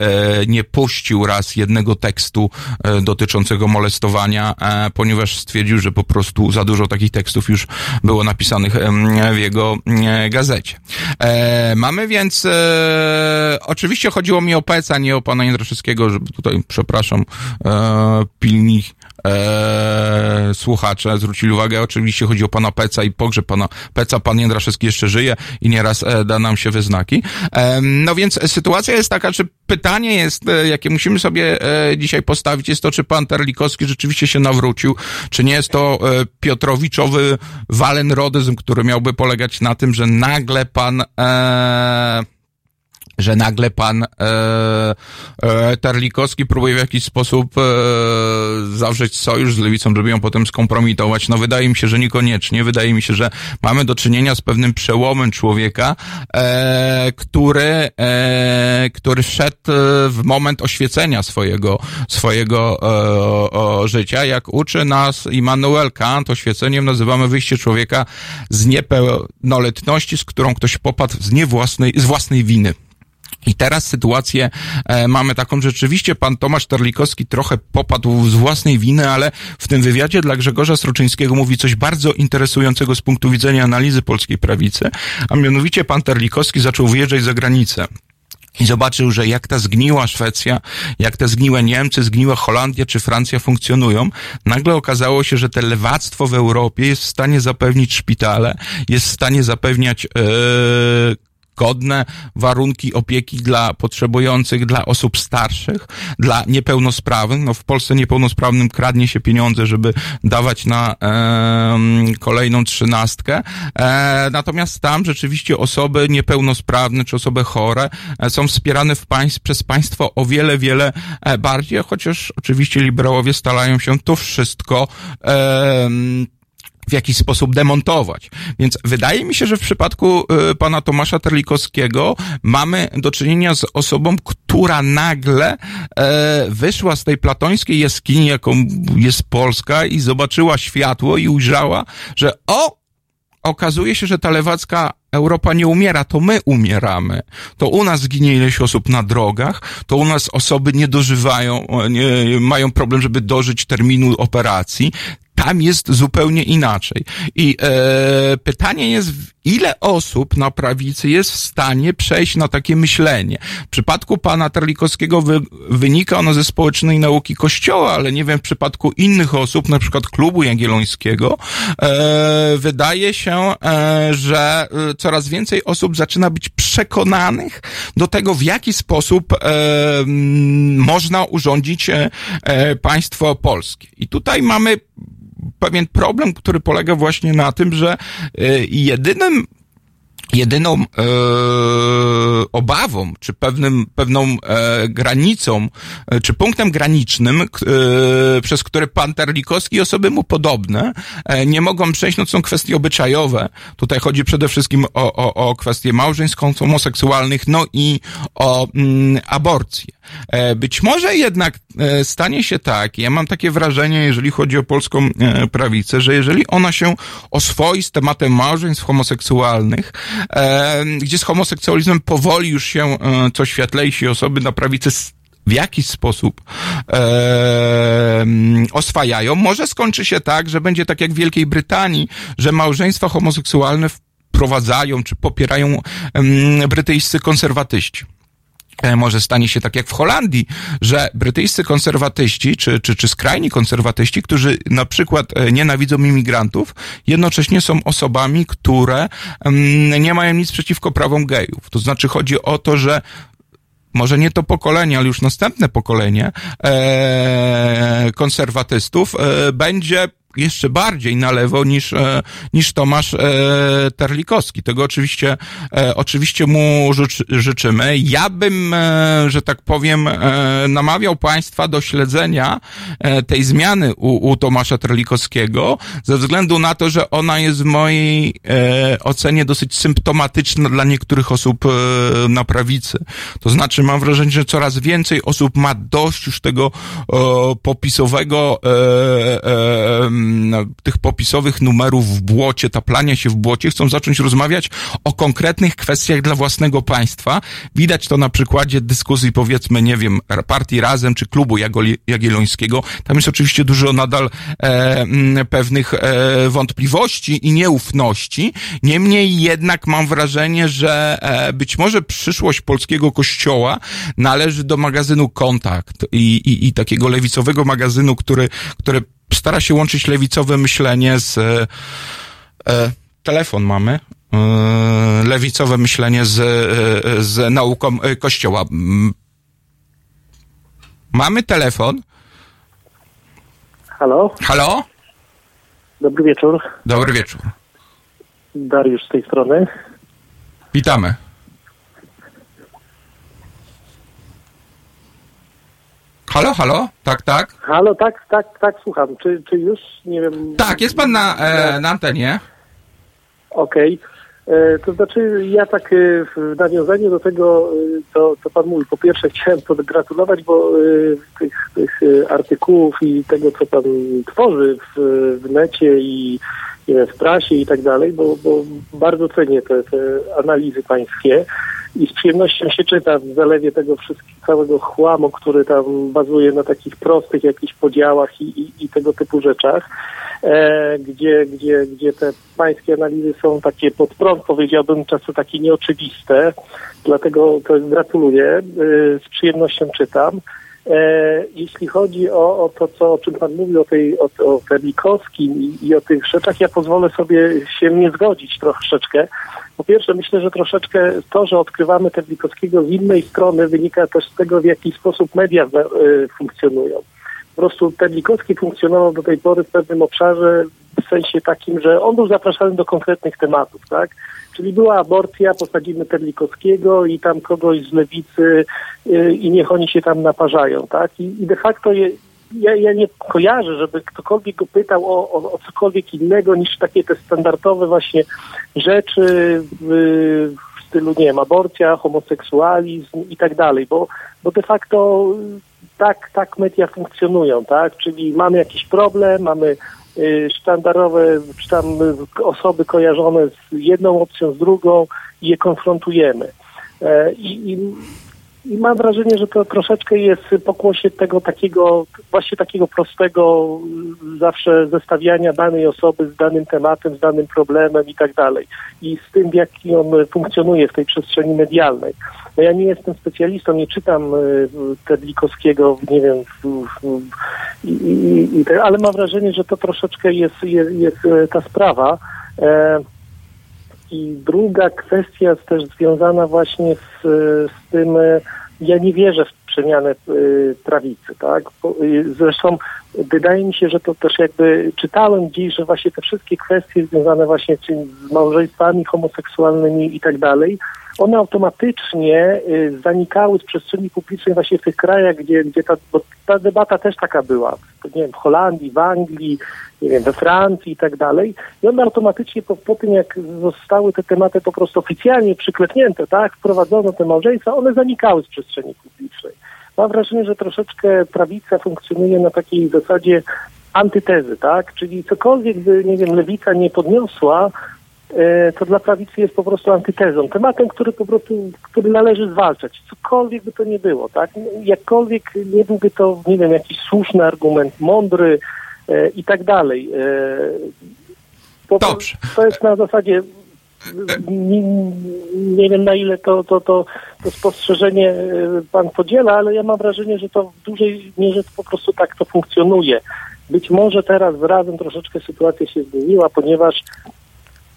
nie puścił raz jednego tekstu dotyczącego molestowania, ponieważ stwierdził, że po prostu za dużo takich tekstów już było napisanych w jego gazecie. E, mamy więc, e, oczywiście chodziło mi o Peca, nie o pana Jędraszewskiego, żeby tutaj, przepraszam, e, pilni e, słuchacze zwrócili uwagę, oczywiście chodzi o pana Peca i pogrzeb pana Peca, pan Jędraszewski jeszcze żyje i nieraz e, da nam się wyznaki. E, no więc sytuacja jest taka, czy pytanie jest, e, jakie musimy sobie e, dzisiaj postawić, jest to, czy pan Terlikowski rzeczywiście się nawrócił, czy nie jest to e, Piotrowiczowy walenrodyzm, który miałby polegać na tym, że nagle pan e, że nagle pan e, e, Terlikowski próbuje w jakiś sposób e, zawrzeć sojusz z lewicą, żeby ją potem skompromitować. No wydaje mi się, że niekoniecznie. Wydaje mi się, że mamy do czynienia z pewnym przełomem człowieka, e, który, e, który wszedł e, w moment oświecenia swojego, swojego e, o, życia. Jak uczy nas Immanuel Kant, oświeceniem nazywamy wyjście człowieka z niepełnoletności, z którą ktoś popadł z, nie własnej, z własnej winy. I teraz sytuację e, mamy taką, rzeczywiście pan Tomasz Terlikowski trochę popadł z własnej winy, ale w tym wywiadzie dla Grzegorza Sroczyńskiego mówi coś bardzo interesującego z punktu widzenia analizy polskiej prawicy, a mianowicie pan Terlikowski zaczął wyjeżdżać za granicę. I zobaczył, że jak ta zgniła Szwecja, jak te zgniłe Niemcy, zgniła Holandia czy Francja funkcjonują, nagle okazało się, że te lewactwo w Europie jest w stanie zapewnić szpitale, jest w stanie zapewniać e, godne warunki opieki dla potrzebujących, dla osób starszych, dla niepełnosprawnych. No w Polsce niepełnosprawnym kradnie się pieniądze, żeby dawać na e, kolejną trzynastkę. E, natomiast tam rzeczywiście osoby niepełnosprawne czy osoby chore e, są wspierane w państw, przez państwo o wiele, wiele e, bardziej, chociaż oczywiście liberałowie starają się to wszystko e, w jakiś sposób demontować. Więc wydaje mi się, że w przypadku y, pana Tomasza Terlikowskiego mamy do czynienia z osobą, która nagle e, wyszła z tej platońskiej jaskini, jaką jest Polska i zobaczyła światło i ujrzała, że o, okazuje się, że ta lewacka Europa nie umiera, to my umieramy. To u nas ginie ileś osób na drogach, to u nas osoby nie dożywają, nie, mają problem, żeby dożyć terminu operacji. Tam jest zupełnie inaczej. I e, pytanie jest, ile osób na prawicy jest w stanie przejść na takie myślenie. W przypadku pana Terlikowskiego wy, wynika ono ze społecznej nauki Kościoła, ale nie wiem, w przypadku innych osób, na przykład klubu jagiellońskiego, e, wydaje się, e, że e, coraz więcej osób zaczyna być przekonanych do tego, w jaki sposób e, można urządzić e, e, państwo polskie. I tutaj mamy pewien problem, który polega właśnie na tym, że y, jedynym jedyną e, obawą, czy pewnym, pewną e, granicą, e, czy punktem granicznym, e, przez który pan Terlikowski i osoby mu podobne e, nie mogą przejść, no to są kwestie obyczajowe. Tutaj chodzi przede wszystkim o, o, o kwestie małżeństw homoseksualnych, no i o mm, aborcję. E, być może jednak e, stanie się tak, ja mam takie wrażenie, jeżeli chodzi o polską e, prawicę, że jeżeli ona się oswoi z tematem małżeństw homoseksualnych, gdzie z homoseksualizmem powoli już się co światlejsi osoby na prawicy w jakiś sposób e, oswajają, może skończy się tak, że będzie tak jak w Wielkiej Brytanii, że małżeństwa homoseksualne wprowadzają czy popierają e, brytyjscy konserwatyści. E, może stanie się tak jak w Holandii, że brytyjscy konserwatyści, czy, czy, czy skrajni konserwatyści, którzy na przykład e, nienawidzą imigrantów, jednocześnie są osobami, które mm, nie mają nic przeciwko prawom gejów. To znaczy chodzi o to, że może nie to pokolenie, ale już następne pokolenie e, konserwatystów e, będzie jeszcze bardziej na lewo niż, e, niż Tomasz e, Terlikowski. Tego oczywiście, e, oczywiście mu życzymy. Ja bym, że tak powiem, namawiał Państwa do śledzenia tej zmiany u, u Tomasza Terlikowskiego, ze względu na to, że ona jest w mojej ocenie dosyć symptomatyczna dla niektórych osób na prawicy. To znaczy, mam wrażenie, że coraz więcej osób ma dość już tego popisowego tych popisowych numerów w błocie, taplania się w błocie, chcą zacząć rozmawiać o konkretnych kwestiach dla własnego państwa. Widać to na przykładzie dyskusji, powiedzmy, nie wiem, partii Razem czy klubu Jagiellońskiego. Tam jest oczywiście dużo nadal e, pewnych e, wątpliwości i nieufności. Niemniej jednak mam wrażenie, że e, być może przyszłość polskiego kościoła należy do magazynu Kontakt i, i, i takiego lewicowego magazynu, który, który stara się łączyć lewicowe myślenie z e, telefon mamy. E, lewicowe myślenie z, e, z nauką e, Kościoła. Mamy telefon. Halo? Halo? Dobry wieczór. Dobry wieczór. Dariusz z tej strony. Witamy. Halo, halo? Tak, tak? Halo, tak, tak, tak, słucham. Czy, czy już, nie wiem... Tak, jest pan na, e, na antenie. Okej. E, To znaczy, ja tak e, w nawiązaniu do tego, e, co, co Pan mówi, po pierwsze chciałem pogratulować, bo tych, tych artykułów i tego, co Pan tworzy w, w necie i nie wiem, w prasie i tak dalej, bo, bo bardzo cenię te, te analizy pańskie i z przyjemnością się czyta w zalewie tego wszystkiego, całego chłamu, który tam bazuje na takich prostych jakichś podziałach i, i, i tego typu rzeczach, e, gdzie, gdzie, gdzie te pańskie analizy są takie pod prąd, powiedziałbym, czasem takie nieoczywiste, dlatego to gratuluję, e, z przyjemnością czytam. E, jeśli chodzi o, o to, co, o czym Pan mówił, o, tej, o, o Terlikowskim i, i o tych rzeczach, ja pozwolę sobie się nie zgodzić troszeczkę. Po pierwsze, myślę, że troszeczkę to, że odkrywamy Terlikowskiego z innej strony, wynika też z tego, w jaki sposób media e, funkcjonują. Po prostu Terlikowski funkcjonował do tej pory w pewnym obszarze, w sensie takim, że on był zapraszany do konkretnych tematów, tak? Czyli była aborcja, posadzimy Terlikowskiego i tam kogoś z lewicy y, i niech oni się tam naparzają, tak? I, i de facto je, ja, ja nie kojarzę, żeby ktokolwiek go pytał o, o, o cokolwiek innego niż takie te standardowe właśnie rzeczy w, w stylu, nie wiem, aborcja, homoseksualizm i tak dalej, bo, bo de facto tak, tak media funkcjonują, tak? Czyli mamy jakiś problem, mamy y, sztandarowe czy tam osoby kojarzone z jedną opcją, z drugą i je konfrontujemy. E, I, i, I mam wrażenie, że to troszeczkę jest pokłosie tego takiego, właśnie takiego prostego y, zawsze zestawiania danej osoby z danym tematem, z danym problemem i tak dalej. I z tym, w jaki on funkcjonuje w tej przestrzeni medialnej. No ja nie jestem specjalistą, nie czytam y, Terlikowskiego, nie wiem, w, w, i, i, i ale mam wrażenie, że to troszeczkę jest, jest, jest e, ta sprawa. E, I druga kwestia jest też związana właśnie z, z tym, e, ja nie wierzę w przemianę y, prawicy, tak? Zresztą wydaje mi się, że to też jakby czytałem gdzieś, że właśnie te wszystkie kwestie związane właśnie z małżeństwami homoseksualnymi i tak dalej, one automatycznie y, zanikały z przestrzeni publicznej właśnie w tych krajach, gdzie, gdzie ta, bo ta debata też taka była, nie wiem, w Holandii, w Anglii, nie wiem, we Francji i tak dalej. I one automatycznie po, po tym, jak zostały te tematy po prostu oficjalnie przyklepnięte, tak, wprowadzono te małżeństwa, one zanikały z przestrzeni publicznej. Mam wrażenie, że troszeczkę prawica funkcjonuje na takiej zasadzie antytezy, tak? Czyli cokolwiek by, nie wiem, lewica nie podniosła, to dla prawicy jest po prostu antytezą, tematem, który po prostu, który należy zwalczać, cokolwiek by to nie było, tak? Jakkolwiek nie byłby to, nie wiem, jakiś słuszny argument, mądry e, i tak dalej. E, to, Dobrze. To jest na zasadzie nie, nie wiem na ile to, to, to, to spostrzeżenie e, pan podziela, ale ja mam wrażenie, że to w dużej mierze po prostu tak to funkcjonuje. Być może teraz z razem troszeczkę sytuacja się zmieniła, ponieważ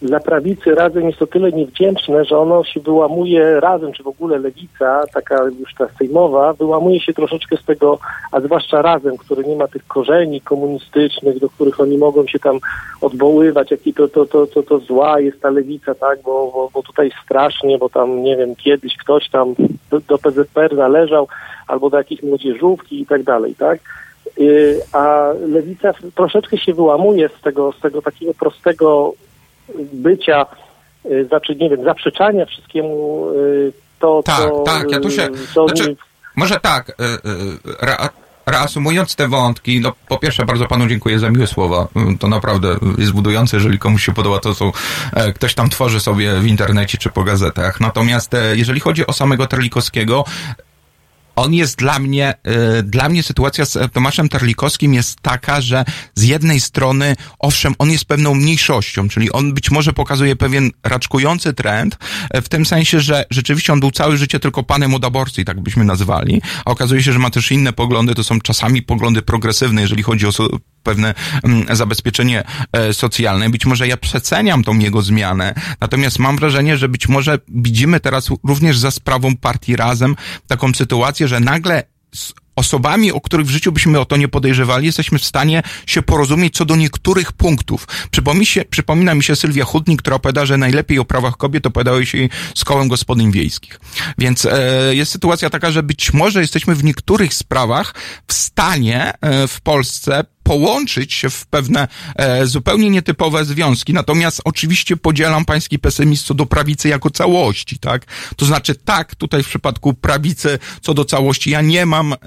dla prawicy razem jest o tyle niewdzięczne, że ono się wyłamuje razem, czy w ogóle lewica, taka już ta sejmowa, wyłamuje się troszeczkę z tego, a zwłaszcza razem, który nie ma tych korzeni komunistycznych, do których oni mogą się tam odwoływać, jaki to, to, to, to, to zła jest ta lewica, tak, bo, bo, bo tutaj strasznie, bo tam, nie wiem, kiedyś ktoś tam do, PZPR należał, albo do jakiejś młodzieżówki i tak dalej, tak. Yy, a lewica troszeczkę się wyłamuje z tego, z tego takiego prostego bycia, y, znaczy, nie wiem, zaprzeczania wszystkiemu y, to, Tak, co... tak, ja tu się- y, znaczy- nie- Może tak, re, reasumując te wątki, no po pierwsze bardzo panu dziękuję za miłe słowa. Y, To naprawdę jest budujące, jeżeli komuś się podoba to, co e, ktoś tam tworzy sobie w internecie czy po gazetach. Natomiast e, jeżeli chodzi o samego Terlikowskiego, on jest dla mnie, y, dla mnie sytuacja z Tomaszem Terlikowskim jest taka, że z jednej strony, owszem, on jest pewną mniejszością, czyli on być może pokazuje pewien raczkujący trend, e, w tym sensie, że rzeczywiście on był całe życie tylko panem od aborcji, tak byśmy nazywali, a okazuje się, że ma też inne poglądy, to są czasami poglądy progresywne, jeżeli chodzi o pewne mm, zabezpieczenie e, socjalne. Być może ja przeceniam tą jego zmianę, natomiast mam wrażenie, że być może widzimy teraz również za sprawą partii Razem taką sytuację, że nagle s- osobami, o których w życiu byśmy o to nie podejrzewali, jesteśmy w stanie się porozumieć co do niektórych punktów. Się, przypomina mi się Sylwia Hutnik, która opowiada, że najlepiej o prawach kobiet opowiadały się z kołem gospodyń wiejskich. Więc e, jest sytuacja taka, że być może jesteśmy w niektórych sprawach w stanie e, w Polsce połączyć się w pewne e, zupełnie nietypowe związki. Natomiast oczywiście podzielam pański pesymizm co do prawicy jako całości, tak? To znaczy tak, tutaj w przypadku prawicy co do całości ja nie mam em,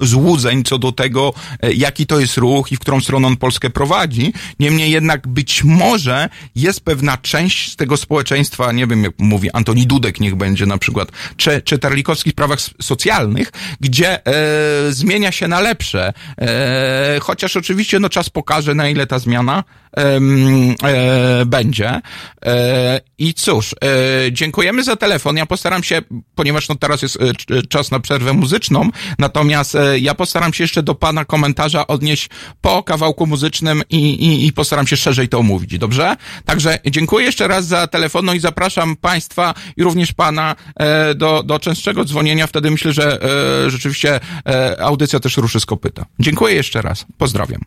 złudzeń co do tego, e, jaki to jest ruch i w którą stronę on Polskę prowadzi. Niemniej jednak być może jest pewna część z tego społeczeństwa, nie wiem jak mówi Antoni Dudek niech będzie na przykład, czy, czy Terlikowski w sprawach socjalnych, gdzie e, zmienia się na lepsze. E, chociaż oczywiście no czas pokaże, na ile ta zmiana e, będzie. E, I cóż, e, dziękujemy za telefon. Ja postaram się, ponieważ no teraz jest e, c- czas na przerwę muzyczną, natomiast e, ja postaram się jeszcze do pana komentarza odnieść po kawałku muzycznym i, i, i postaram się szerzej to omówić, dobrze? Także dziękuję jeszcze raz za telefon, no i zapraszam państwa i również pana e, do, do częstszego dzwonienia. Wtedy myślę, że e, rzeczywiście e, audycja też ruszy z kopyta. Dziękuję jeszcze raz. Pozdrawiam.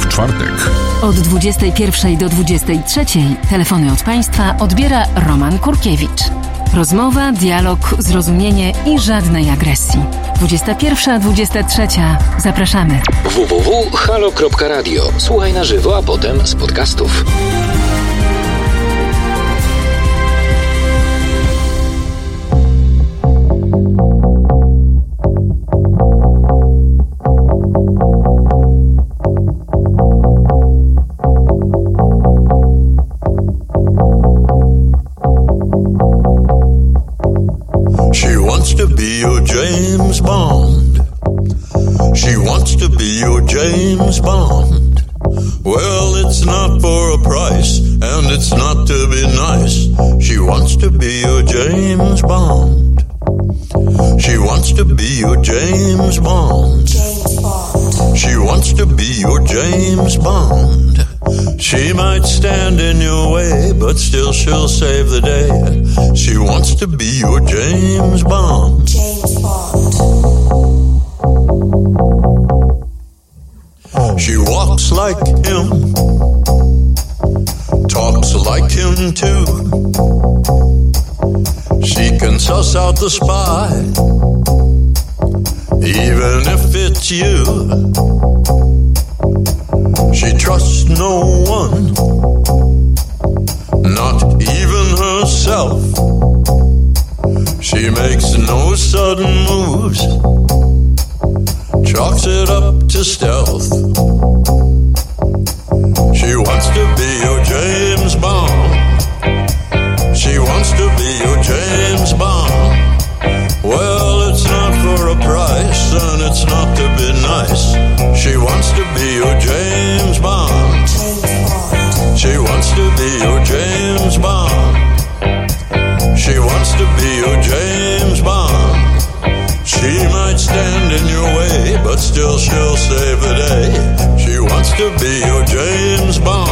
W czwartek Od 21 do 23 telefony od państwa odbiera Roman Kurkiewicz. Rozmowa, dialog, zrozumienie i żadnej agresji. 21-23. Zapraszamy. www.halo.radio. Słuchaj na żywo, a potem z podcastów. She wants to be your James Bond. She wants to be your James Bond. Well, it's not for a price, and it's not to be nice. She wants to be your James Bond. She wants to be your James Bond. She wants to be your James Bond. She might stand in your way, but still she'll save the day. She wants to be your James Bond. Oh. She walks like him, talks like him too. She can suss out the spy, even if it's you. She trusts no one, not even herself. She makes no sudden moves, chalks it up to stealth. She wants to be your James Bond. She wants to be She wants to be your James Bond. She wants to be your James Bond. She wants to be your James Bond. She might stand in your way, but still she'll save the day. She wants to be your James Bond.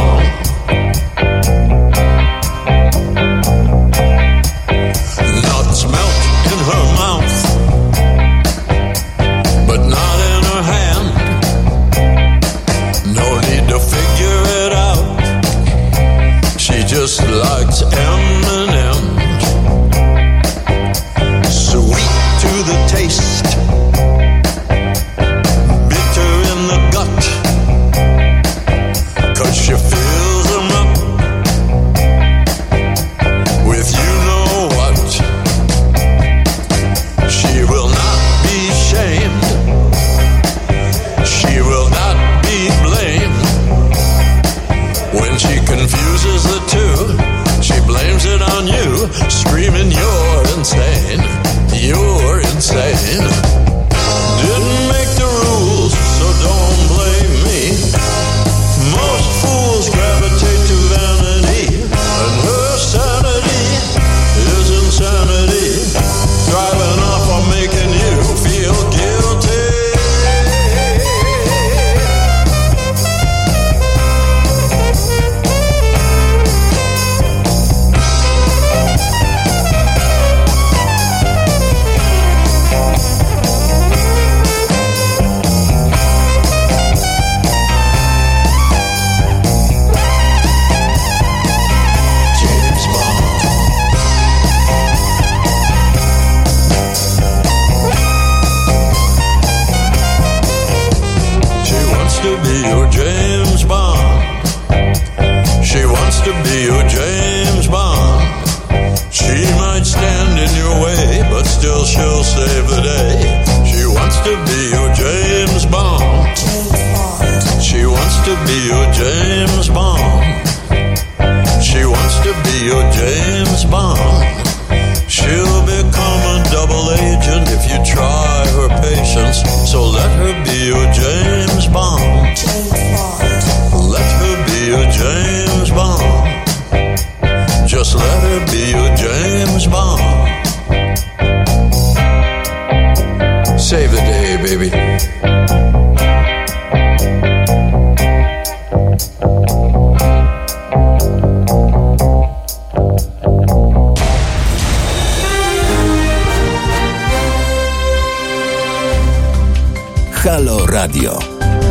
Halo Radio.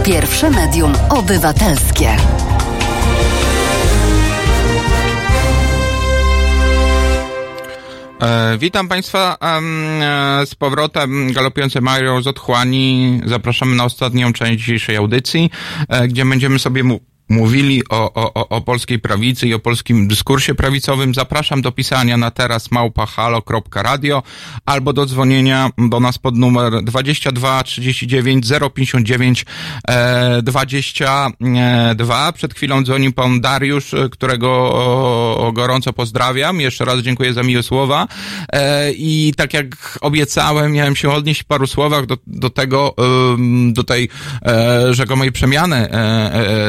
Pierwsze medium obywatelskie. E, witam Państwa e, z powrotem. Galopujące Mario z Otchłani. Zapraszamy na ostatnią część dzisiejszej audycji, e, gdzie będziemy sobie mu mówili o, o, o- polskiej prawicy i o polskim dyskursie prawicowym. Zapraszam do pisania na teraz małpahalo.radio albo do dzwonienia do nas pod numer 22 39 059 e, 22. Przed chwilą dzwonił pan Dariusz, e, którego gorąco pozdrawiam. Jeszcze raz dziękuję za miłe słowa. E, I tak jak obiecałem, miałem się odnieść w paru słowach do, do tego, do tej e, rzekomej przemiany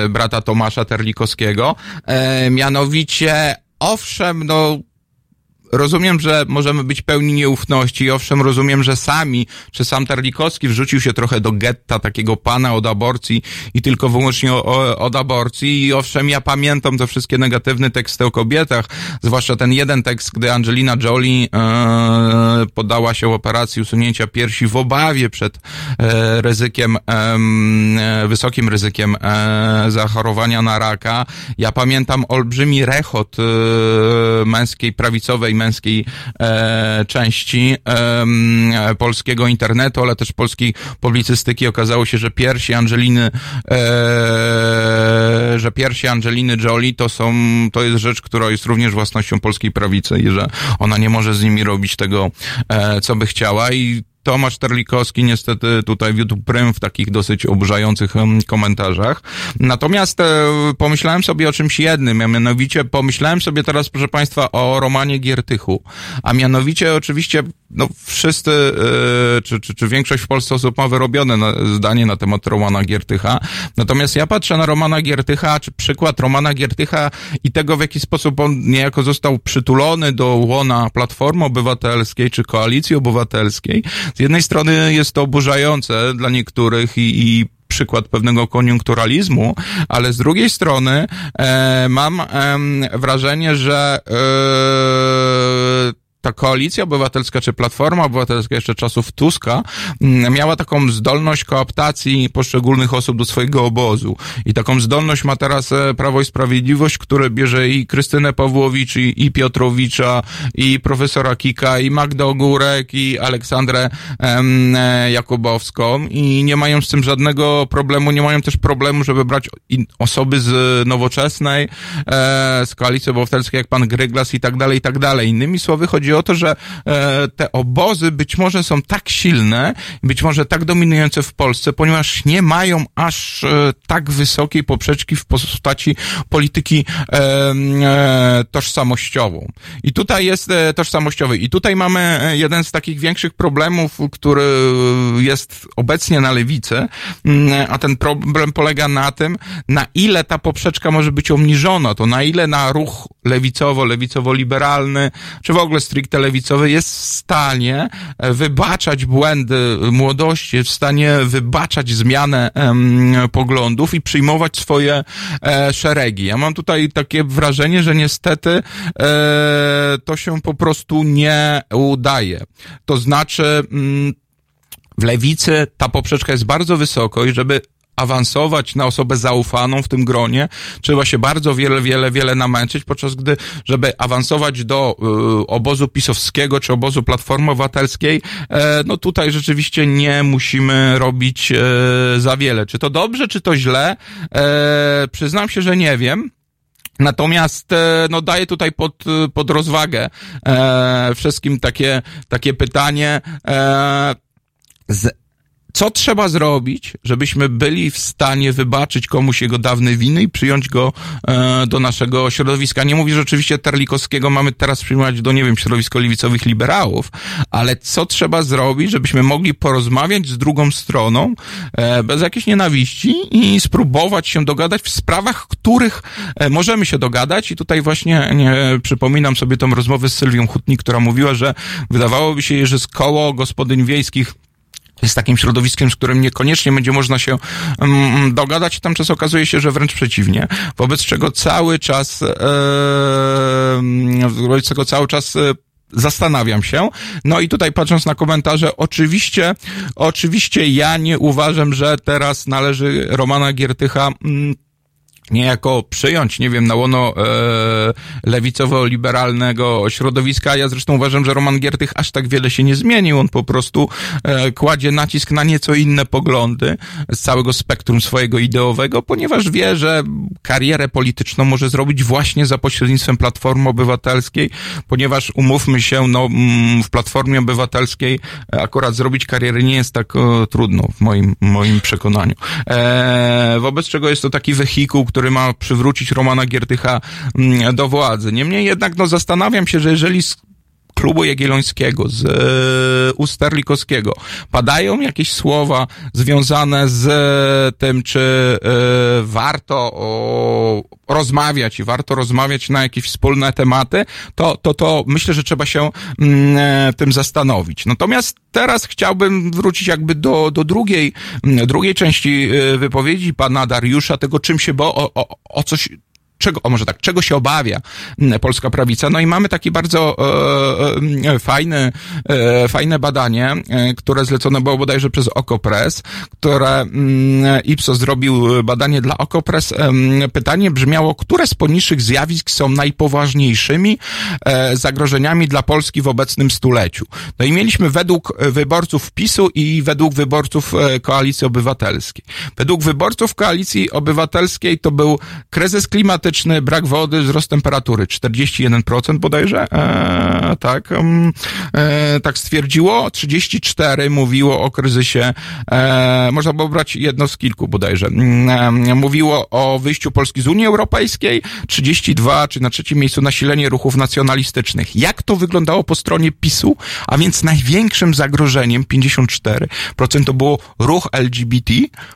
brata Tomasza Terlikowskiego. E, mianowicie, owszem, no, Rozumiem, że możemy być pełni nieufności i owszem, rozumiem, że sami, czy sam Terlikowski wrzucił się trochę do getta takiego pana od aborcji i tylko wyłącznie o, o, od aborcji i owszem, ja pamiętam te wszystkie negatywne teksty o kobietach, zwłaszcza ten jeden tekst, gdy Angelina Jolie e, poddała się operacji usunięcia piersi w obawie przed e, ryzykiem, em, e, wysokim ryzykiem e, zachorowania na raka. Ja pamiętam olbrzymi rechot e, męskiej, prawicowej męskiej e, części e, polskiego internetu, ale też polskiej publicystyki. Okazało się, że piersi Angeliny, e, że piersi Angeliny Jolie to są, to jest rzecz, która jest również własnością polskiej prawicy i że ona nie może z nimi robić tego, e, co by chciała i Tomasz Terlikowski niestety tutaj wiódł prym w takich dosyć oburzających komentarzach. Natomiast e, pomyślałem sobie o czymś jednym, a mianowicie pomyślałem sobie teraz, proszę Państwa, o Romanie Giertychu. A mianowicie oczywiście, no wszyscy, e, czy, czy, czy większość w Polsce osób ma wyrobione zdanie na temat Romana Giertycha. Natomiast ja patrzę na Romana Giertycha, czy przykład Romana Giertycha i tego, w jaki sposób on niejako został przytulony do łona Platformy Obywatelskiej czy Koalicji Obywatelskiej. Z jednej strony jest to oburzające dla niektórych i, i przykład pewnego koniunkturalizmu, ale z drugiej strony e, mam em, wrażenie, że e, ta koalicja obywatelska, czy platforma obywatelska jeszcze czasów Tuska mm, miała taką zdolność kooptacji poszczególnych osób do swojego obozu. I taką zdolność ma teraz e, Prawo i Sprawiedliwość, które bierze i Krystynę Pawłowicz, i, i Piotrowicza, i profesora Kika, i Magdę Ogórek, i Aleksandrę em, e, Jakubowską i nie mają z tym żadnego problemu, nie mają też problemu, żeby brać osoby z nowoczesnej, e, z koalicji obywatelskiej, jak pan Gryglas i tak dalej, i tak dalej. Innymi słowy, chodzi o to, że e, te obozy być może są tak silne, być może tak dominujące w Polsce, ponieważ nie mają aż e, tak wysokiej poprzeczki w postaci polityki e, tożsamościową. I tutaj jest tożsamościowy. I tutaj mamy jeden z takich większych problemów, który jest obecnie na lewicy, mm, a ten problem polega na tym, na ile ta poprzeczka może być obniżona, to na ile na ruch lewicowo, lewicowo-liberalny, czy w ogóle stricte lewicowy jest w stanie e, wybaczać błędy młodości, jest w stanie wybaczać zmianę em, poglądów i przyjmować swoje e, szeregi. Ja mam tutaj takie wrażenie, że niestety e, to się po prostu nie udaje. To znaczy, mm, w lewicy ta poprzeczka jest bardzo wysoko i żeby awansować na osobę zaufaną w tym gronie, trzeba się bardzo wiele, wiele, wiele namęczyć, podczas gdy, żeby awansować do y, obozu pisowskiego czy obozu Platformy Obywatelskiej, e, no tutaj rzeczywiście nie musimy robić e, za wiele. Czy to dobrze, czy to źle? E, przyznam się, że nie wiem. Natomiast e, no daję tutaj pod, pod rozwagę e, wszystkim takie, takie pytanie. E, z, co trzeba zrobić, żebyśmy byli w stanie wybaczyć komuś jego dawne winy i przyjąć go e, do naszego środowiska? Nie mówię, że oczywiście Terlikowskiego mamy teraz przyjmować do, nie wiem, środowisko lewicowych liberałów, ale co trzeba zrobić, żebyśmy mogli porozmawiać z drugą stroną e, bez jakiejś nienawiści i spróbować się dogadać w sprawach, których e, możemy się dogadać i tutaj właśnie nie, przypominam sobie tą rozmowę z Sylwią Hutnik, która mówiła, że wydawałoby się, że z koło gospodyń wiejskich jest takim środowiskiem, z którym niekoniecznie będzie można się um, dogadać, tam czas okazuje się, że wręcz przeciwnie, wobec czego cały czas, e, wobec czego cały czas e, zastanawiam się. No i tutaj patrząc na komentarze, oczywiście, oczywiście ja nie uważam, że teraz należy Romana Giertycha mm, niejako przyjąć, nie wiem, na łono e, lewicowo-liberalnego środowiska. Ja zresztą uważam, że Roman Giertych aż tak wiele się nie zmienił. On po prostu e, kładzie nacisk na nieco inne poglądy z całego spektrum swojego ideowego, ponieważ wie, że karierę polityczną może zrobić właśnie za pośrednictwem Platformy Obywatelskiej, ponieważ umówmy się, no mm, w Platformie Obywatelskiej akurat zrobić karierę nie jest tak e, trudno w moim, moim przekonaniu. E, wobec czego jest to taki wehikuł, który ma przywrócić Romana Giertycha mm, do władzy. Niemniej jednak no, zastanawiam się, że jeżeli klubu Jagiellońskiego, z e, Usterlikowskiego padają jakieś słowa związane z e, tym, czy e, warto o, rozmawiać i warto rozmawiać na jakieś wspólne tematy, to, to, to myślę, że trzeba się mm, e, tym zastanowić. Natomiast teraz chciałbym wrócić jakby do, do drugiej, mm, drugiej części wypowiedzi pana Dariusza, tego czym się, bo o, o, o coś, czego, o może tak, czego się obawia mm, polska prawica. No i mamy takie bardzo e, e, fajne, e, fajne badanie, e, które zlecone było bodajże przez Okopres, które mm, Ipsos zrobił badanie dla Okopres. Em, Pytanie brzmiało, które z poniższych zjawisk są najpoważniejszymi e, zagrożeniami dla Polski w obecnym stuleciu. No i mieliśmy według wyborców PiSu i według wyborców e, Koalicji Obywatelskiej. Według wyborców Koalicji Obywatelskiej to był kryzys klimatyczny, brak wody, wzrost temperatury 41% bodajże, e, tak, mm, e, tak stwierdziło. 34 mówiło o kryzysie, e, można było brać jedno z kilku bodajże. Mm, e, mówiło o wyjściu Polski z Unii Europejskiej, 32, czy na trzecim miejscu nasilenie ruchów nacjonalistycznych. Jak to wyglądało po stronie PiSu? A więc największym zagrożeniem, 54%, to było ruch LGBT,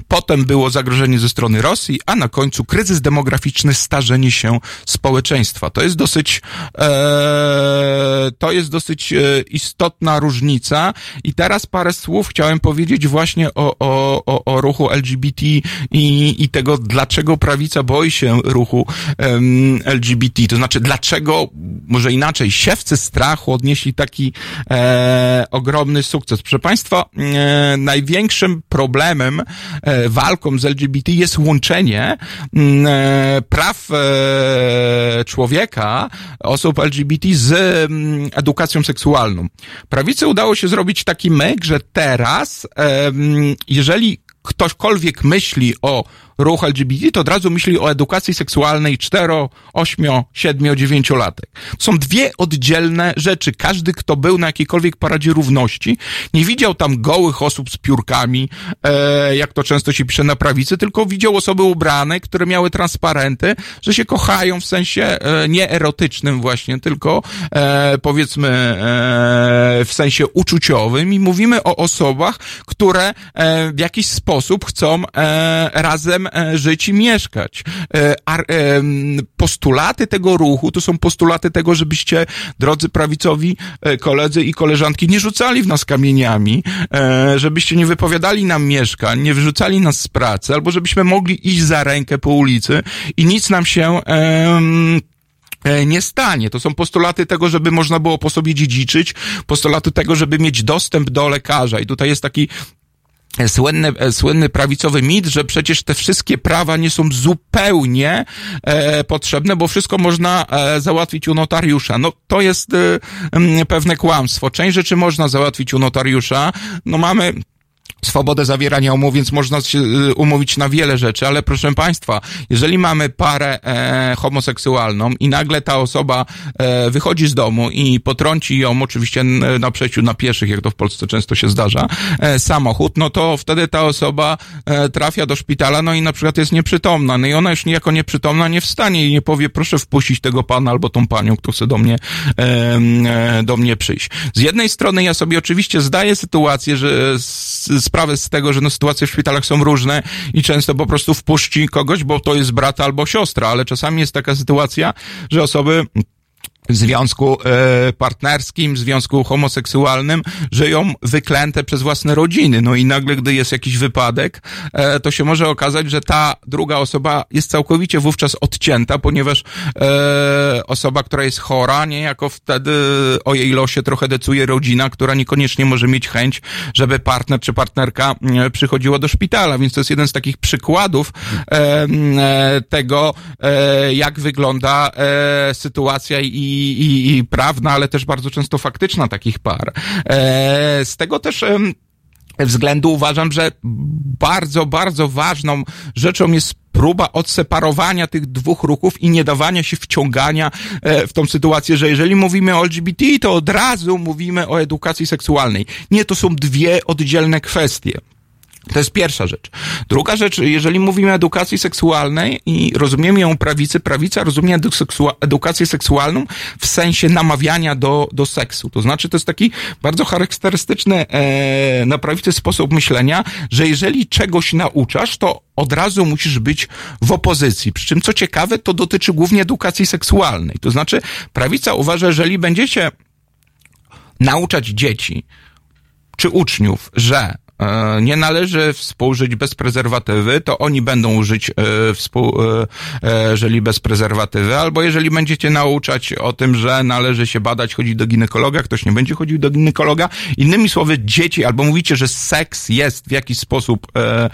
potem było zagrożenie ze strony Rosji, a na końcu kryzys demograficzny, starzenie się społeczeństwa. To jest dosyć, e, to jest dosyć e, istotna różnica i teraz parę słów chciałem powiedzieć właśnie o, o, o, o ruchu LGBT i, i tego, dlaczego prawica boi się ruchu em, LGBT. To znaczy, dlaczego, może inaczej, siewcy strachu odnieśli taki e, ogromny sukces. Proszę Państwa, e, największym problemem, e, walką z LGBT jest łączenie e, praw człowieka, osób LGBT z mm, edukacją seksualną. Prawicy udało się zrobić taki myk, że teraz, jeżeli ktośkolwiek myśli o ruchu LGBT, to od razu myśli o edukacji seksualnej 4, 8, 7, 9 latek. Są dwie oddzielne rzeczy. Każdy, kto był na jakiejkolwiek paradzie równości, nie widział tam gołych osób z piórkami, e, jak to często się pisze na prawicy, tylko widział osoby ubrane, które miały transparenty, że się kochają w sensie e, nie erotycznym właśnie, tylko e, powiedzmy e, w sensie uczuciowym i mówimy o osobach, które e, w jakiś sposób chcą e, razem e, żyć i mieszkać. E, e, postulaty tego ruchu to są postulaty tego, żebyście, drodzy prawicowi koledzy i koleżanki, nie rzucali w nas kamieniami, żebyście nie wypowiadali nam mieszkań, nie wyrzucali nas z pracy, albo żebyśmy mogli iść za rękę po ulicy i nic nam się nie stanie. To są postulaty tego, żeby można było po sobie dziedziczyć, postulaty tego, żeby mieć dostęp do lekarza. I tutaj jest taki słynny, e, słynny prawicowy mit, że przecież te wszystkie prawa nie są zupełnie e, potrzebne, bo wszystko można e, załatwić u notariusza. No to jest e, pewne kłamstwo. Część rzeczy można załatwić u notariusza. No mamy swobodę zawierania umów, więc można się y, umówić na wiele rzeczy, ale proszę Państwa, jeżeli mamy parę e, homoseksualną i nagle ta osoba e, wychodzi z domu i potrąci ją, oczywiście na przejściu na pieszych, jak to w Polsce często się zdarza, e, samochód, no to wtedy ta osoba e, trafia do szpitala, no i na przykład jest nieprzytomna, no i ona już jako nieprzytomna nie wstanie i nie powie, proszę wpuścić tego pana albo tą panią, kto chce do mnie, e, e, do mnie przyjść. Z jednej strony ja sobie oczywiście zdaję sytuację, że s- sprawę z tego, że no sytuacje w szpitalach są różne i często po prostu wpuści kogoś, bo to jest brat albo siostra, ale czasami jest taka sytuacja, że osoby związku e, partnerskim, związku homoseksualnym żyją wyklęte przez własne rodziny. No i nagle, gdy jest jakiś wypadek, e, to się może okazać, że ta druga osoba jest całkowicie wówczas odcięta, ponieważ e, osoba, która jest chora, niejako wtedy o jej losie trochę decyduje rodzina, która niekoniecznie może mieć chęć, żeby partner czy partnerka e, przychodziła do szpitala. Więc to jest jeden z takich przykładów e, tego, jak wygląda sytuacja i, i, i prawna, ale też bardzo często faktyczna takich par. E, z tego też względu uważam, że bardzo, bardzo ważną rzeczą jest próba odseparowania tych dwóch ruchów i nie dawania się wciągania e, w tą sytuację, że jeżeli mówimy o LGBT, to od razu mówimy o edukacji seksualnej. Nie, to są dwie oddzielne kwestie. To jest pierwsza rzecz. Druga rzecz, jeżeli mówimy o edukacji seksualnej i rozumiemy ją prawicy, prawica rozumie edu- edukację seksualną w sensie namawiania do, do seksu. To znaczy, to jest taki bardzo charakterystyczny e, na prawicy sposób myślenia, że jeżeli czegoś nauczasz, to od razu musisz być w opozycji. Przy czym, co ciekawe, to dotyczy głównie edukacji seksualnej. To znaczy, prawica uważa, że jeżeli będziecie nauczać dzieci, czy uczniów, że nie należy współżyć bez prezerwatywy, to oni będą żyć e, współ, e, e, żyli bez prezerwatywy, albo jeżeli będziecie nauczać o tym, że należy się badać, chodzić do ginekologa, ktoś nie będzie chodził do ginekologa. Innymi słowy, dzieci, albo mówicie, że seks jest w jakiś sposób, e,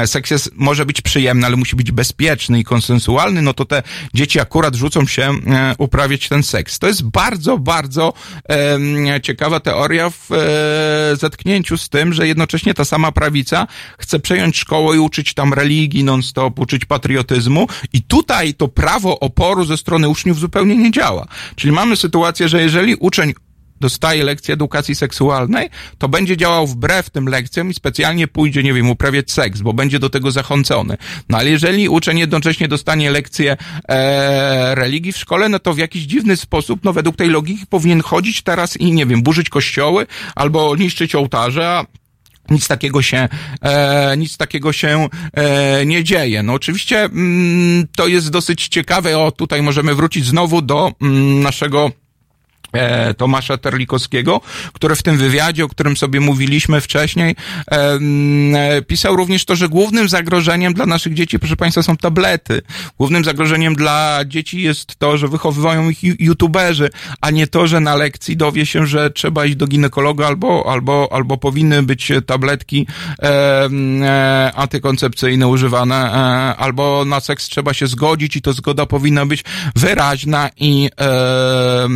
e, seks jest, może być przyjemny, ale musi być bezpieczny i konsensualny, no to te dzieci akurat rzucą się e, uprawiać ten seks. To jest bardzo, bardzo e, ciekawa teoria w e, zetknięciu z tym, że jednocześnie ta sama prawica chce przejąć szkołę i uczyć tam religii non-stop, uczyć patriotyzmu i tutaj to prawo oporu ze strony uczniów zupełnie nie działa. Czyli mamy sytuację, że jeżeli uczeń dostaje lekcję edukacji seksualnej, to będzie działał wbrew tym lekcjom i specjalnie pójdzie, nie wiem, uprawiać seks, bo będzie do tego zachęcony. No ale jeżeli uczeń jednocześnie dostanie lekcję e, religii w szkole, no to w jakiś dziwny sposób, no według tej logiki powinien chodzić teraz i, nie wiem, burzyć kościoły albo niszczyć ołtarze, a nic takiego się, e, nic takiego się e, nie dzieje. No oczywiście mm, to jest dosyć ciekawe. O, tutaj możemy wrócić znowu do mm, naszego Tomasza Terlikowskiego, który w tym wywiadzie, o którym sobie mówiliśmy wcześniej, e, e, pisał również to, że głównym zagrożeniem dla naszych dzieci, proszę Państwa, są tablety. Głównym zagrożeniem dla dzieci jest to, że wychowują ich youtuberzy, a nie to, że na lekcji dowie się, że trzeba iść do ginekologa albo, albo, albo powinny być tabletki e, e, antykoncepcyjne używane, e, albo na seks trzeba się zgodzić i to zgoda powinna być wyraźna i e, e,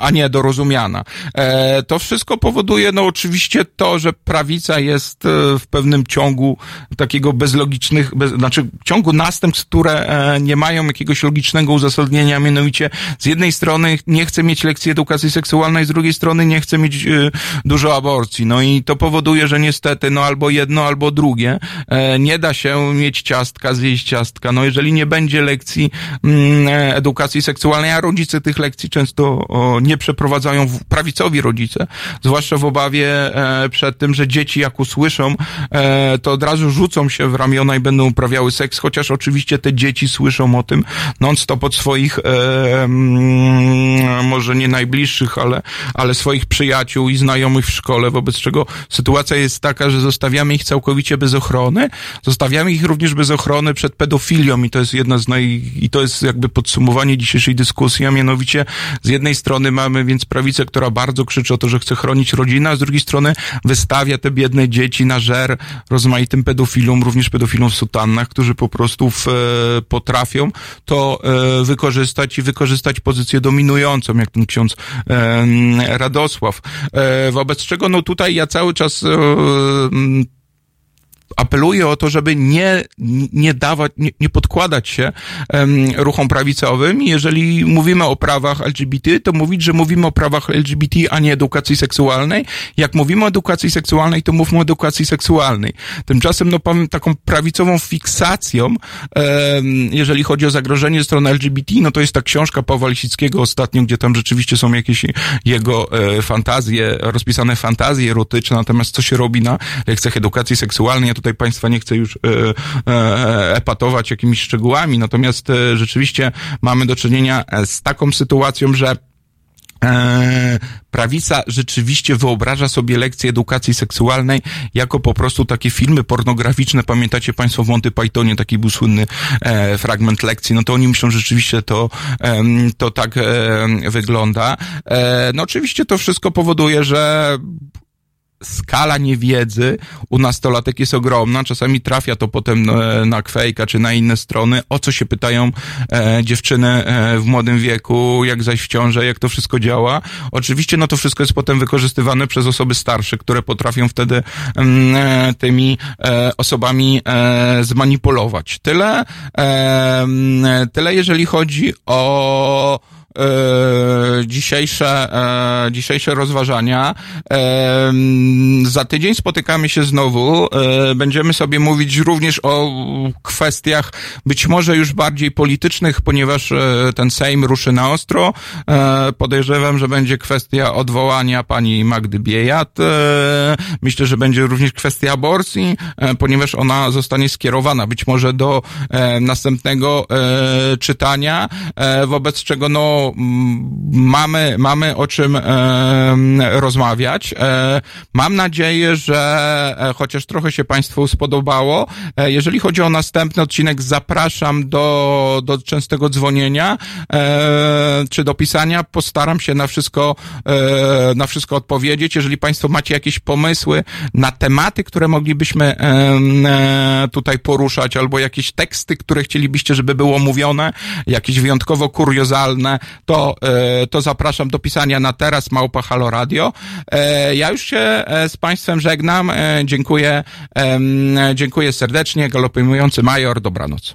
a nie dorozumiana. E, to wszystko powoduje, no oczywiście to, że prawica jest e, w pewnym ciągu takiego bezlogicznych, bez, znaczy ciągu następstw, które e, nie mają jakiegoś logicznego uzasadnienia, mianowicie z jednej strony nie chce mieć lekcji edukacji seksualnej, z drugiej strony nie chce mieć e, dużo aborcji. No i to powoduje, że niestety, no albo jedno, albo drugie. E, nie da się mieć ciastka, zjeść ciastka. No jeżeli nie będzie lekcji mm, e, edukacji seksualnej, a rodzice tych lekcji często nie przeprowadzają, prawicowi rodzice, zwłaszcza w obawie e, przed tym, że dzieci jak usłyszą, e, to od razu rzucą się w ramiona i będą uprawiały seks, chociaż oczywiście te dzieci słyszą o tym non-stop od swoich, e, mm, może nie najbliższych, ale, ale swoich przyjaciół i znajomych w szkole, wobec czego sytuacja jest taka, że zostawiamy ich całkowicie bez ochrony, zostawiamy ich również bez ochrony przed pedofilią i to jest jedna z naj, i to jest jakby podsumowanie dzisiejszej dyskusji, a mianowicie z jednej strony mamy więc prawicę, która bardzo krzyczy o to, że chce chronić rodzinę, a z drugiej strony wystawia te biedne dzieci na żer rozmaitym pedofilom, również pedofilom w sutannach, którzy po prostu w, e, potrafią to e, wykorzystać i wykorzystać pozycję dominującą, jak ten ksiądz e, Radosław. Wobec czego no tutaj ja cały czas apeluję o to, żeby nie, nie dawać, nie, nie podkładać się em, ruchom prawicowym. Jeżeli mówimy o prawach LGBT, to mówić, że mówimy o prawach LGBT, a nie edukacji seksualnej. Jak mówimy o edukacji seksualnej, to mówmy o edukacji seksualnej. Tymczasem, no powiem, taką prawicową fiksacją, em, jeżeli chodzi o zagrożenie strony LGBT, no to jest ta książka Pawła Lisickiego ostatnio, gdzie tam rzeczywiście są jakieś jego e, fantazje, rozpisane fantazje erotyczne, natomiast co się robi na lekcjach edukacji seksualnej, tutaj Państwa nie chcę już e, e, epatować jakimiś szczegółami, natomiast e, rzeczywiście mamy do czynienia e, z taką sytuacją, że E, prawica rzeczywiście wyobraża sobie lekcje edukacji seksualnej jako po prostu takie filmy pornograficzne. Pamiętacie Państwo w Monty Pythonie taki był słynny e, fragment lekcji. No to oni myślą, że rzeczywiście to, em, to tak e, wygląda. E, no oczywiście to wszystko powoduje, że skala niewiedzy u nastolatek jest ogromna. Czasami trafia to potem e, na kwejka czy na inne strony. O co się pytają e, dziewczyny e, w młodym wieku, jak zaś w ciąży, jak to wszystko działa. Oczywiście no to wszystko jest potem wykorzystywane przez osoby starsze, które potrafią wtedy mm, e, tymi e, osobami e, zmanipulować. Tyle, e, mm, tyle jeżeli chodzi o dzisiejsze, e, dzisiejsze rozważania. E, za tydzień spotykamy się znowu. E, będziemy sobie mówić również o kwestiach być może już bardziej politycznych, ponieważ e, ten Sejm ruszy na ostro. E, podejrzewam, że będzie kwestia odwołania pani Magdy Biejat. E, myślę, że będzie również kwestia aborcji, e, ponieważ ona zostanie skierowana być może do e, następnego e, czytania, e, wobec czego no mm, mamy, mamy o czym e, rozmawiać. E, mam nadzieję, że e, chociaż trochę się Państwu spodobało. E, jeżeli chodzi o następny odcinek, zapraszam do, do częstego dzwonienia e, czy do pisania. Postaram się na wszystko, e, na wszystko odpowiedzieć. Jeżeli Państwo macie jakieś pomysły na tematy, które moglibyśmy e, tutaj poruszać, albo jakieś teksty, które chcielibyście, żeby było mówione, jakieś wyjątkowo kuriozalne, to, e, to zapraszam do pisania na teraz małpa Halo Radio. E, ja już się e, z Państwem żegnam. Dziękuję, dziękuję serdecznie. Galopujący major, dobranoc.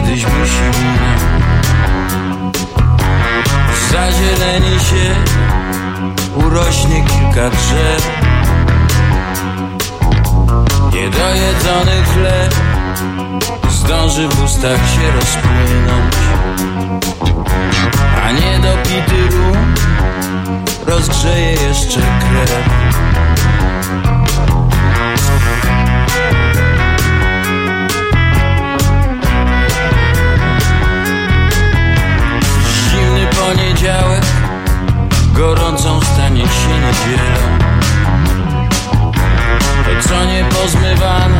Kiedyś musi minąć Zazieleni się, urośnie kilka drzew. Niedojedzony chleb zdąży w ustach się rozpłynąć. A niedopity rum rozgrzeje jeszcze krew poniedziałek Gorącą stanie się niedzielą To co nie pozmywane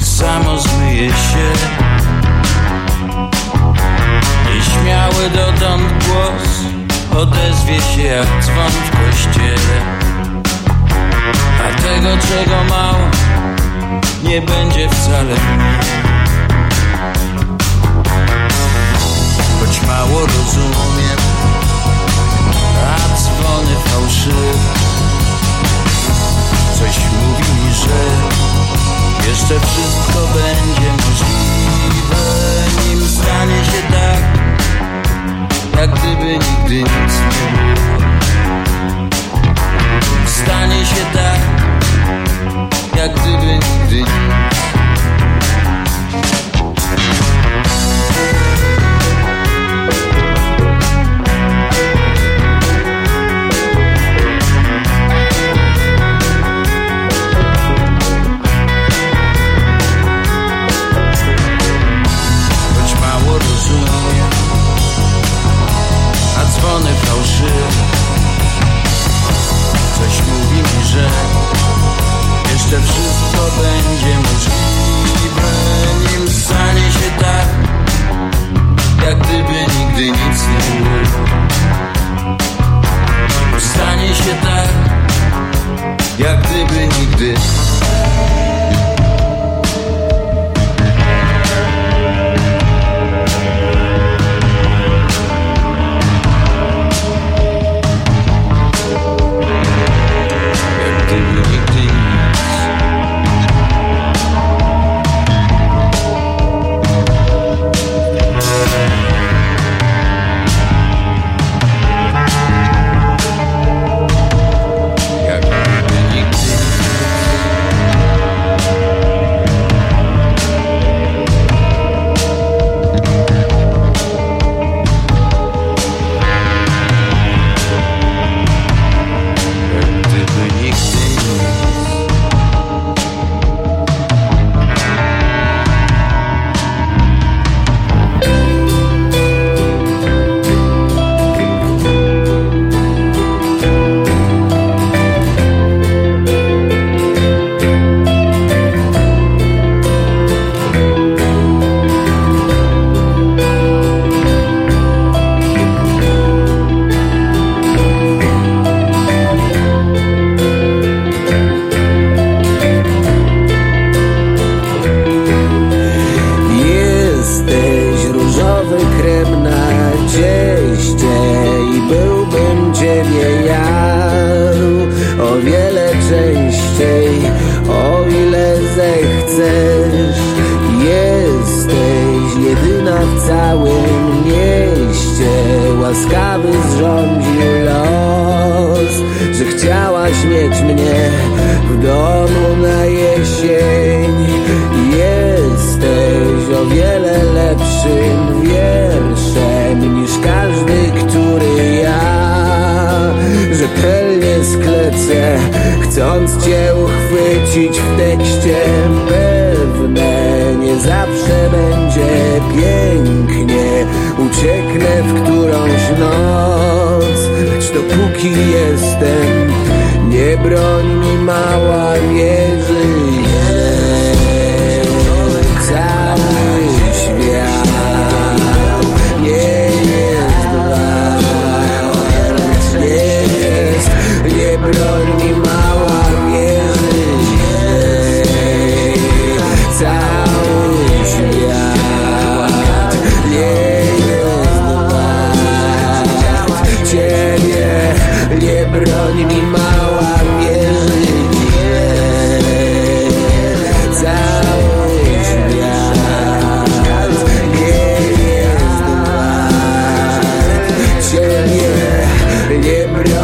Samo zmyje się. Nieśmiały dotąd głos Odezwie się jak dzwon w kościele. A tego czego mało Nie będzie wcale mniej mało rozumiem, a dzwony fałszywe. Coś mówi mi, że jeszcze wszystko będzie możliwe, nim stanie się tak, jak gdyby nigdy nic nie było.